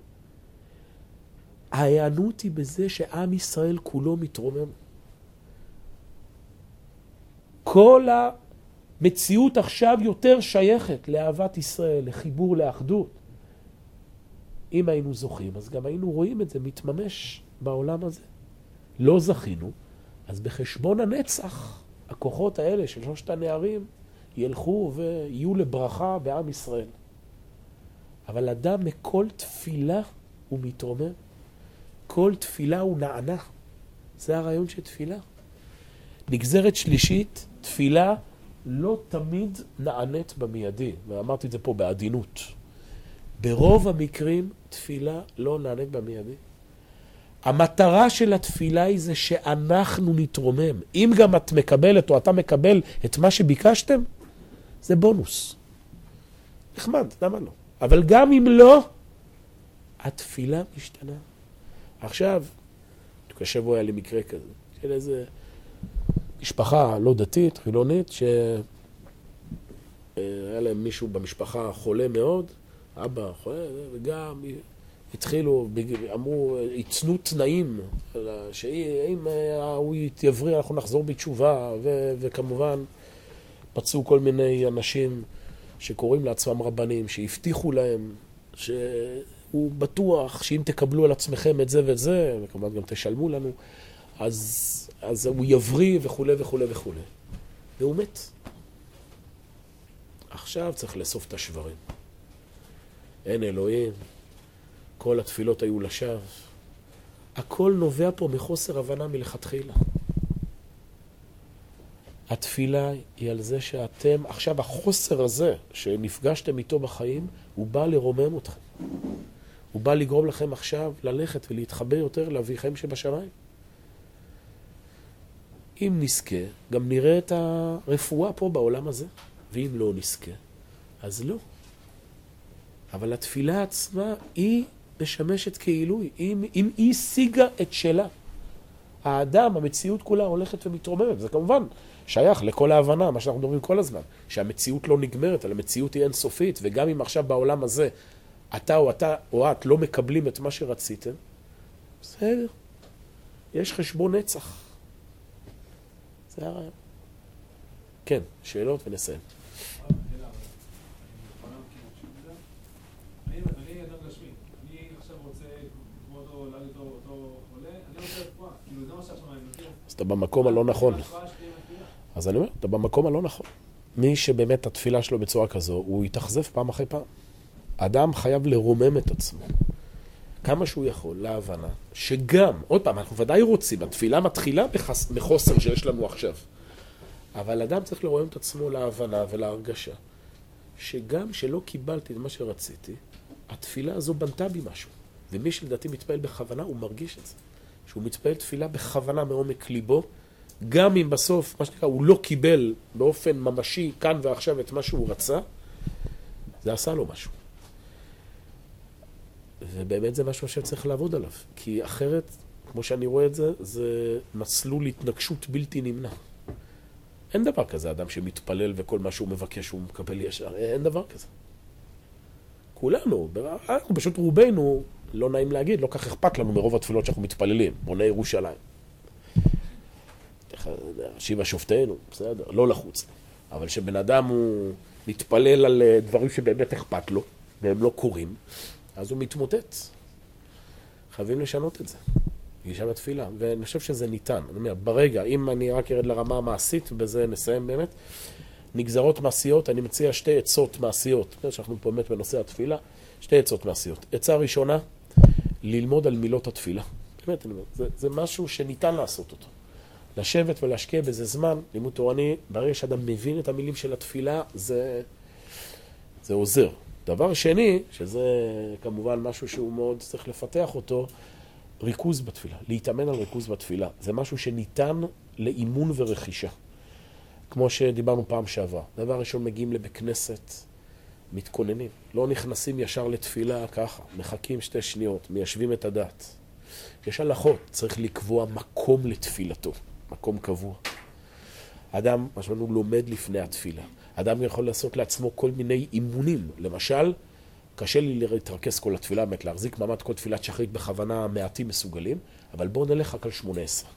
Speaker 1: ההיענות היא בזה שעם ישראל כולו מתרומם. כל המציאות עכשיו יותר שייכת לאהבת ישראל, לחיבור, לאחדות. אם היינו זוכים, אז גם היינו רואים את זה מתממש בעולם הזה. לא זכינו, אז בחשבון הנצח, הכוחות האלה של שלושת הנערים ילכו ויהיו לברכה בעם ישראל. אבל אדם מכל תפילה הוא מתרומם. כל תפילה הוא נענה. זה הרעיון של תפילה. נגזרת שלישית, תפילה לא תמיד נענית במיידי, ואמרתי את זה פה בעדינות. ברוב המקרים תפילה לא נענית במיידי. המטרה של התפילה היא זה שאנחנו נתרומם. אם גם את מקבלת או אתה מקבל את מה שביקשתם, זה בונוס. נחמד, למה לא? אבל גם אם לא, התפילה משתנה. עכשיו, השבוע היה לי מקרה כזה, של איזה משפחה לא דתית, חילונית, שהיה להם מישהו במשפחה חולה מאוד, אבא חולה, וגם התחילו, אמרו, ייצנו תנאים, שאם הוא יתייבריא אנחנו נחזור בתשובה, ו- וכמובן מצאו כל מיני אנשים שקוראים לעצמם רבנים, שהבטיחו להם שהוא בטוח שאם תקבלו על עצמכם את זה ואת זה, וכמובן גם תשלמו לנו, אז, אז הוא יבריא וכולי וכולי וכולי. והוא מת. עכשיו צריך לאסוף את השברים. אין אלוהים, כל התפילות היו לשווא. הכל נובע פה מחוסר הבנה מלכתחילה. התפילה היא על זה שאתם, עכשיו החוסר הזה שנפגשתם איתו בחיים, הוא בא לרומם אתכם. הוא בא לגרום לכם עכשיו ללכת ולהתחבר יותר לאביכם שבשמיים. אם נזכה, גם נראה את הרפואה פה בעולם הזה, ואם לא נזכה, אז לא. אבל התפילה עצמה היא משמשת כעילוי, אם, אם היא השיגה את שלה. האדם, המציאות כולה הולכת ומתרוממת, זה כמובן שייך לכל ההבנה, מה שאנחנו מדברים כל הזמן, שהמציאות לא נגמרת, אבל המציאות היא אינסופית, וגם אם עכשיו בעולם הזה אתה או אתה או את לא מקבלים את מה שרציתם, בסדר, יש חשבון נצח. זה הרעיון. כן, שאלות ונסיים. אתה במקום הלא נכון. אז אני אומר, אתה במקום הלא נכון. מי שבאמת התפילה שלו בצורה כזו, הוא יתאכזב פעם אחרי פעם. אדם חייב לרומם את עצמו. כמה שהוא יכול, להבנה, שגם, עוד פעם, אנחנו ודאי רוצים, התפילה מתחילה בחס, בחוסר שיש לנו עכשיו. אבל אדם צריך לרומם את עצמו להבנה ולהרגשה, שגם שלא קיבלתי את מה שרציתי, התפילה הזו בנתה בי משהו. ומי שלדעתי מתפעל בכוונה, הוא מרגיש את זה. שהוא מתפעל תפילה בכוונה מעומק ליבו, גם אם בסוף, מה שנקרא, הוא לא קיבל באופן ממשי כאן ועכשיו את מה שהוא רצה, זה עשה לו משהו. ובאמת זה משהו שצריך לעבוד עליו, כי אחרת, כמו שאני רואה את זה, זה מסלול התנגשות בלתי נמנע. אין דבר כזה, אדם שמתפלל וכל מה שהוא מבקש הוא מקבל ישר, אין דבר כזה. כולנו, אנחנו פשוט רובנו, לא נעים להגיד, לא כך אכפת לנו מרוב התפילות שאנחנו מתפללים, בוני ירושלים. שיבה שופטינו, בסדר, לא לחוץ. אבל כשבן אדם הוא מתפלל על אה, דברים שבאמת אכפת לו, והם לא קורים, אז הוא מתמוטט. חייבים לשנות את זה. גישה בתפילה, ואני חושב שזה ניתן. אני אומר, ברגע, אם אני רק ארד לרמה המעשית, ובזה נסיים באמת, נגזרות מעשיות, אני מציע שתי עצות מעשיות, שאנחנו פה באמת בנושא התפילה, שתי עצות מעשיות. עצה ראשונה, ללמוד על מילות התפילה. באמת, אני אומר, זה, זה משהו שניתן לעשות אותו. לשבת ולהשקיע בזה זמן, לימוד תורני, ברגע שאדם מבין את המילים של התפילה, זה, זה עוזר. דבר שני, שזה כמובן משהו שהוא מאוד צריך לפתח אותו, ריכוז בתפילה, להתאמן על ריכוז בתפילה. זה משהו שניתן לאימון ורכישה. כמו שדיברנו פעם שעברה. דבר ראשון, מגיעים לבית כנסת, מתכוננים. לא נכנסים ישר לתפילה ככה, מחכים שתי שניות, מיישבים את הדת. יש הלכות, צריך לקבוע מקום לתפילתו, מקום קבוע. אדם, מה שאמרנו, לומד לפני התפילה. אדם יכול לעשות לעצמו כל מיני אימונים. למשל, קשה לי להתרכז כל התפילה, באמת להחזיק מעמד כל תפילת שחרית בכוונה מעטים מסוגלים, אבל בואו נלך רק על 18.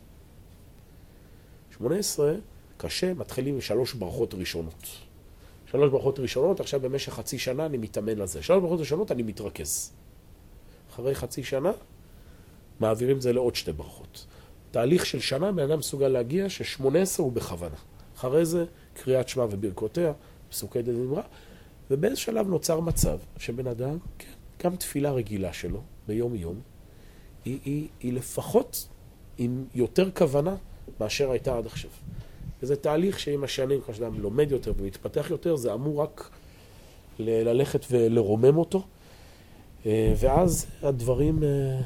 Speaker 1: 18 קשה, מתחילים עם שלוש ברכות ראשונות. שלוש ברכות ראשונות, עכשיו במשך חצי שנה אני מתאמן על זה. שלוש ברכות ראשונות אני מתרכז. אחרי חצי שנה, מעבירים את זה לעוד שתי ברכות. תהליך של שנה, בן אדם מסוגל להגיע ששמונה עשרה הוא בכוונה. אחרי זה, קריאת שמע וברכותיה, פסוקי דזמרה, ובאיזה שלב נוצר מצב שבן אדם, כן, גם תפילה רגילה שלו, ביום-יום, היא, היא, היא לפחות עם יותר כוונה מאשר הייתה עד עכשיו. וזה תהליך שעם השנים, כמו שאדם לומד יותר ומתפתח יותר, זה אמור רק ל- ללכת ולרומם אותו, אה, ואז הדברים אה,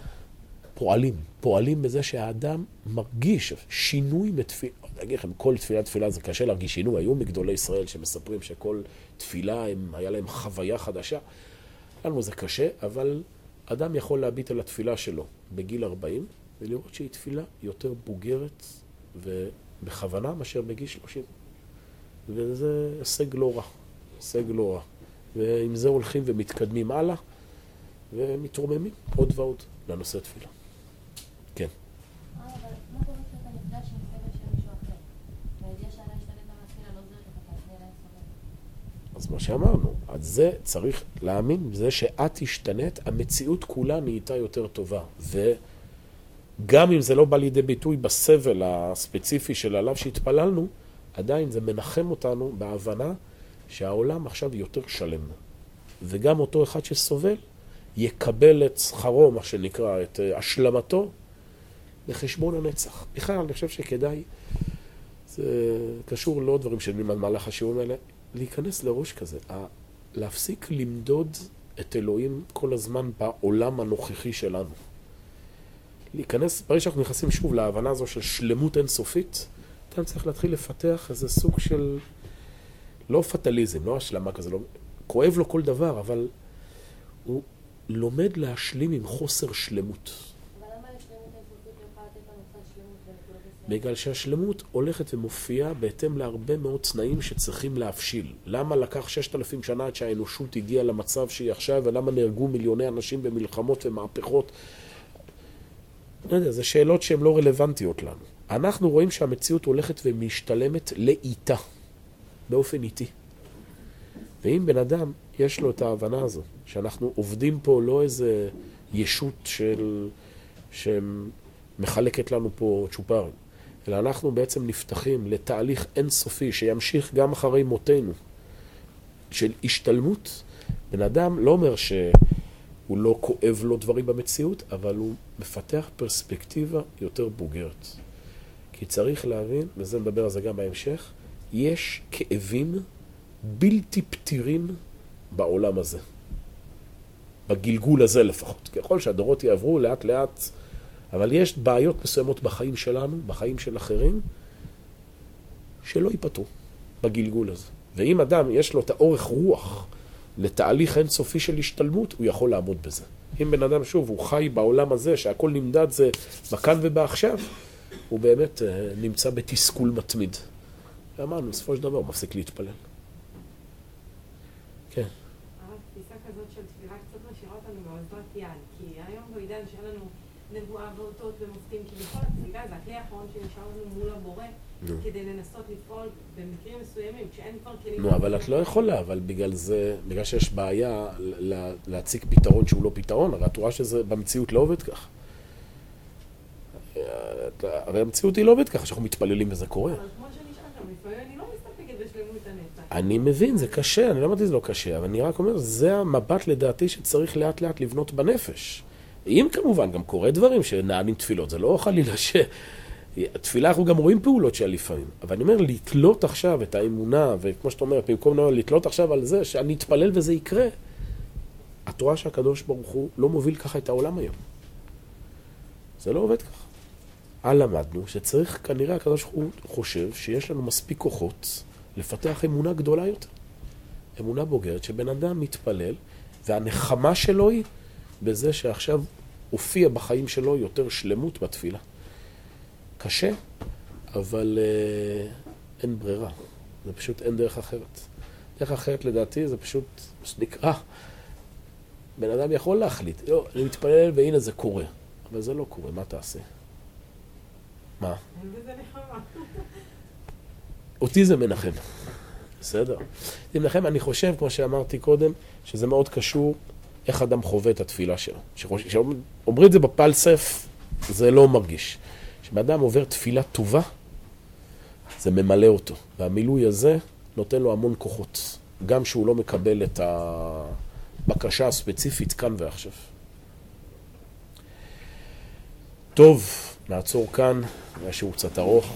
Speaker 1: פועלים, פועלים בזה שהאדם מרגיש שינוי בתפילה. אני אגיד לכם, כל תפילה תפילה זה קשה להרגיש שינוי. היו מגדולי ישראל שמספרים שכל תפילה, הם, היה להם חוויה חדשה. לנו זה קשה, אבל אדם יכול להביט על התפילה שלו בגיל 40 ולראות שהיא תפילה יותר בוגרת ובכוונה מאשר בגיל 30. וזה הישג לא רע, הישג לא רע. ועם זה הולכים ומתקדמים הלאה ומתרוממים עוד ועוד לנושא תפילה. כן.
Speaker 6: אה.
Speaker 1: אז מה שאמרנו, אז זה צריך להאמין בזה שאת השתנית, המציאות כולה נהייתה יותר טובה. וגם אם זה לא בא לידי ביטוי בסבל הספציפי של עליו שהתפללנו, עדיין זה מנחם אותנו בהבנה שהעולם עכשיו יותר שלם. וגם אותו אחד שסובל יקבל את שכרו, מה שנקרא, את אה, השלמתו, לחשבון הנצח. בכלל, אני חושב שכדאי, זה קשור לעוד דברים שנלמד במהלך השיעורים האלה, להיכנס לראש כזה, להפסיק למדוד את אלוהים כל הזמן בעולם הנוכחי שלנו. להיכנס, ברגע שאנחנו נכנסים שוב להבנה הזו של שלמות אינסופית, אדם צריך להתחיל לפתח איזה סוג של, לא פטליזם, לא השלמה כזה, לא, כואב לו כל דבר, אבל הוא לומד להשלים עם חוסר שלמות.
Speaker 6: לא?
Speaker 1: בגלל שהשלמות הולכת ומופיעה בהתאם להרבה מאוד תנאים שצריכים להבשיל. למה לקח ששת אלפים שנה עד שהאנושות הגיעה למצב שהיא עכשיו, ולמה נהרגו מיליוני אנשים במלחמות ומהפכות? לא יודע, זה שאלות שהן לא רלוונטיות לנו. אנחנו רואים שהמציאות הולכת ומשתלמת לאיטה, באופן איטי. ואם בן אדם יש לו את ההבנה הזו, שאנחנו עובדים פה לא איזה ישות של... שמחלקת לנו פה צ'ופרים, אלא אנחנו בעצם נפתחים לתהליך אינסופי שימשיך גם אחרי מותנו, של השתלמות. בן אדם לא אומר שהוא לא כואב לו דברים במציאות, אבל הוא מפתח פרספקטיבה יותר בוגרת. כי צריך להבין, וזה נדבר על זה גם בהמשך, יש כאבים בלתי פתירים בעולם הזה. בגלגול הזה לפחות. ככל שהדורות יעברו לאט לאט, אבל יש בעיות מסוימות בחיים שלנו, בחיים של אחרים, שלא ייפתרו בגלגול הזה. ואם אדם יש לו את האורך רוח לתהליך אינסופי של השתלמות, הוא יכול לעמוד בזה. אם בן אדם, שוב, הוא חי בעולם הזה, שהכל נמדד זה בכאן ובעכשיו, הוא באמת אה, נמצא בתסכול מתמיד. ואמרנו, בסופו של דבר הוא מפסיק להתפלל. כן.
Speaker 4: תפיסה כזאת של תפילה קצת משאירה אותנו באוזלת יד, כי היום בעידן שאין לנו נבואה ואותות ומופתים, כביכול התפילה זה הכלי האחרון שנשאר לנו מול הבורא,
Speaker 1: נו.
Speaker 4: כדי לנסות לפעול במקרים מסוימים, כשאין כבר כלים...
Speaker 1: נו, אבל את לא יכולה, אבל בגלל זה, בגלל שיש בעיה לה- להציג פתרון שהוא לא פתרון, הרי את רואה שזה במציאות לא עובד כך. הרי המציאות היא לא עובדת ככה, שאנחנו מתפללים וזה קורה.
Speaker 4: אבל כמו שנשאל גם, לפעמים אני לא מסתפקת בשלמות הנצח.
Speaker 1: אני מבין, זה קשה, אני לא אמרתי שזה לא קשה, אבל אני רק אומר, זה המבט לדעתי שצריך לאט לאט לבנות בנפש. אם כמובן גם קורה דברים שנענים תפילות, זה לא חלילה ש... תפילה אנחנו גם רואים פעולות שלה לפעמים, אבל אני אומר, לתלות עכשיו את האמונה, וכמו שאתה אומר, במקום לתלות עכשיו על זה, שאני אתפלל וזה יקרה, את רואה שהקדוש ברוך הוא לא מוביל ככה את העולם היום. זה לא עובד ככה. אה, למדנו שצריך, כנראה הקדוש ברוך הוא חושב שיש לנו מספיק כוחות לפתח אמונה גדולה יותר. אמונה בוגרת, שבן אדם מתפלל, והנחמה שלו היא בזה שעכשיו הופיע בחיים שלו יותר שלמות בתפילה. קשה, אבל אה, אין ברירה. זה פשוט אין דרך אחרת. דרך אחרת לדעתי זה פשוט, מה שנקרא, בן אדם יכול להחליט, לא, אני מתפלל והנה זה קורה. אבל זה לא קורה, מה תעשה? מה? אותי זה מנחם. בסדר. זה מנחם, אני חושב, כמו שאמרתי קודם, שזה מאוד קשור איך אדם חווה את התפילה שלו. כשאומרים את זה בפלסף, זה לא מרגיש. כשאדם עובר תפילה טובה, זה ממלא אותו. והמילוי הזה נותן לו המון כוחות. גם שהוא לא מקבל את הבקשה הספציפית כאן ועכשיו. טוב, נעצור כאן, היה שיעור קצת ארוך.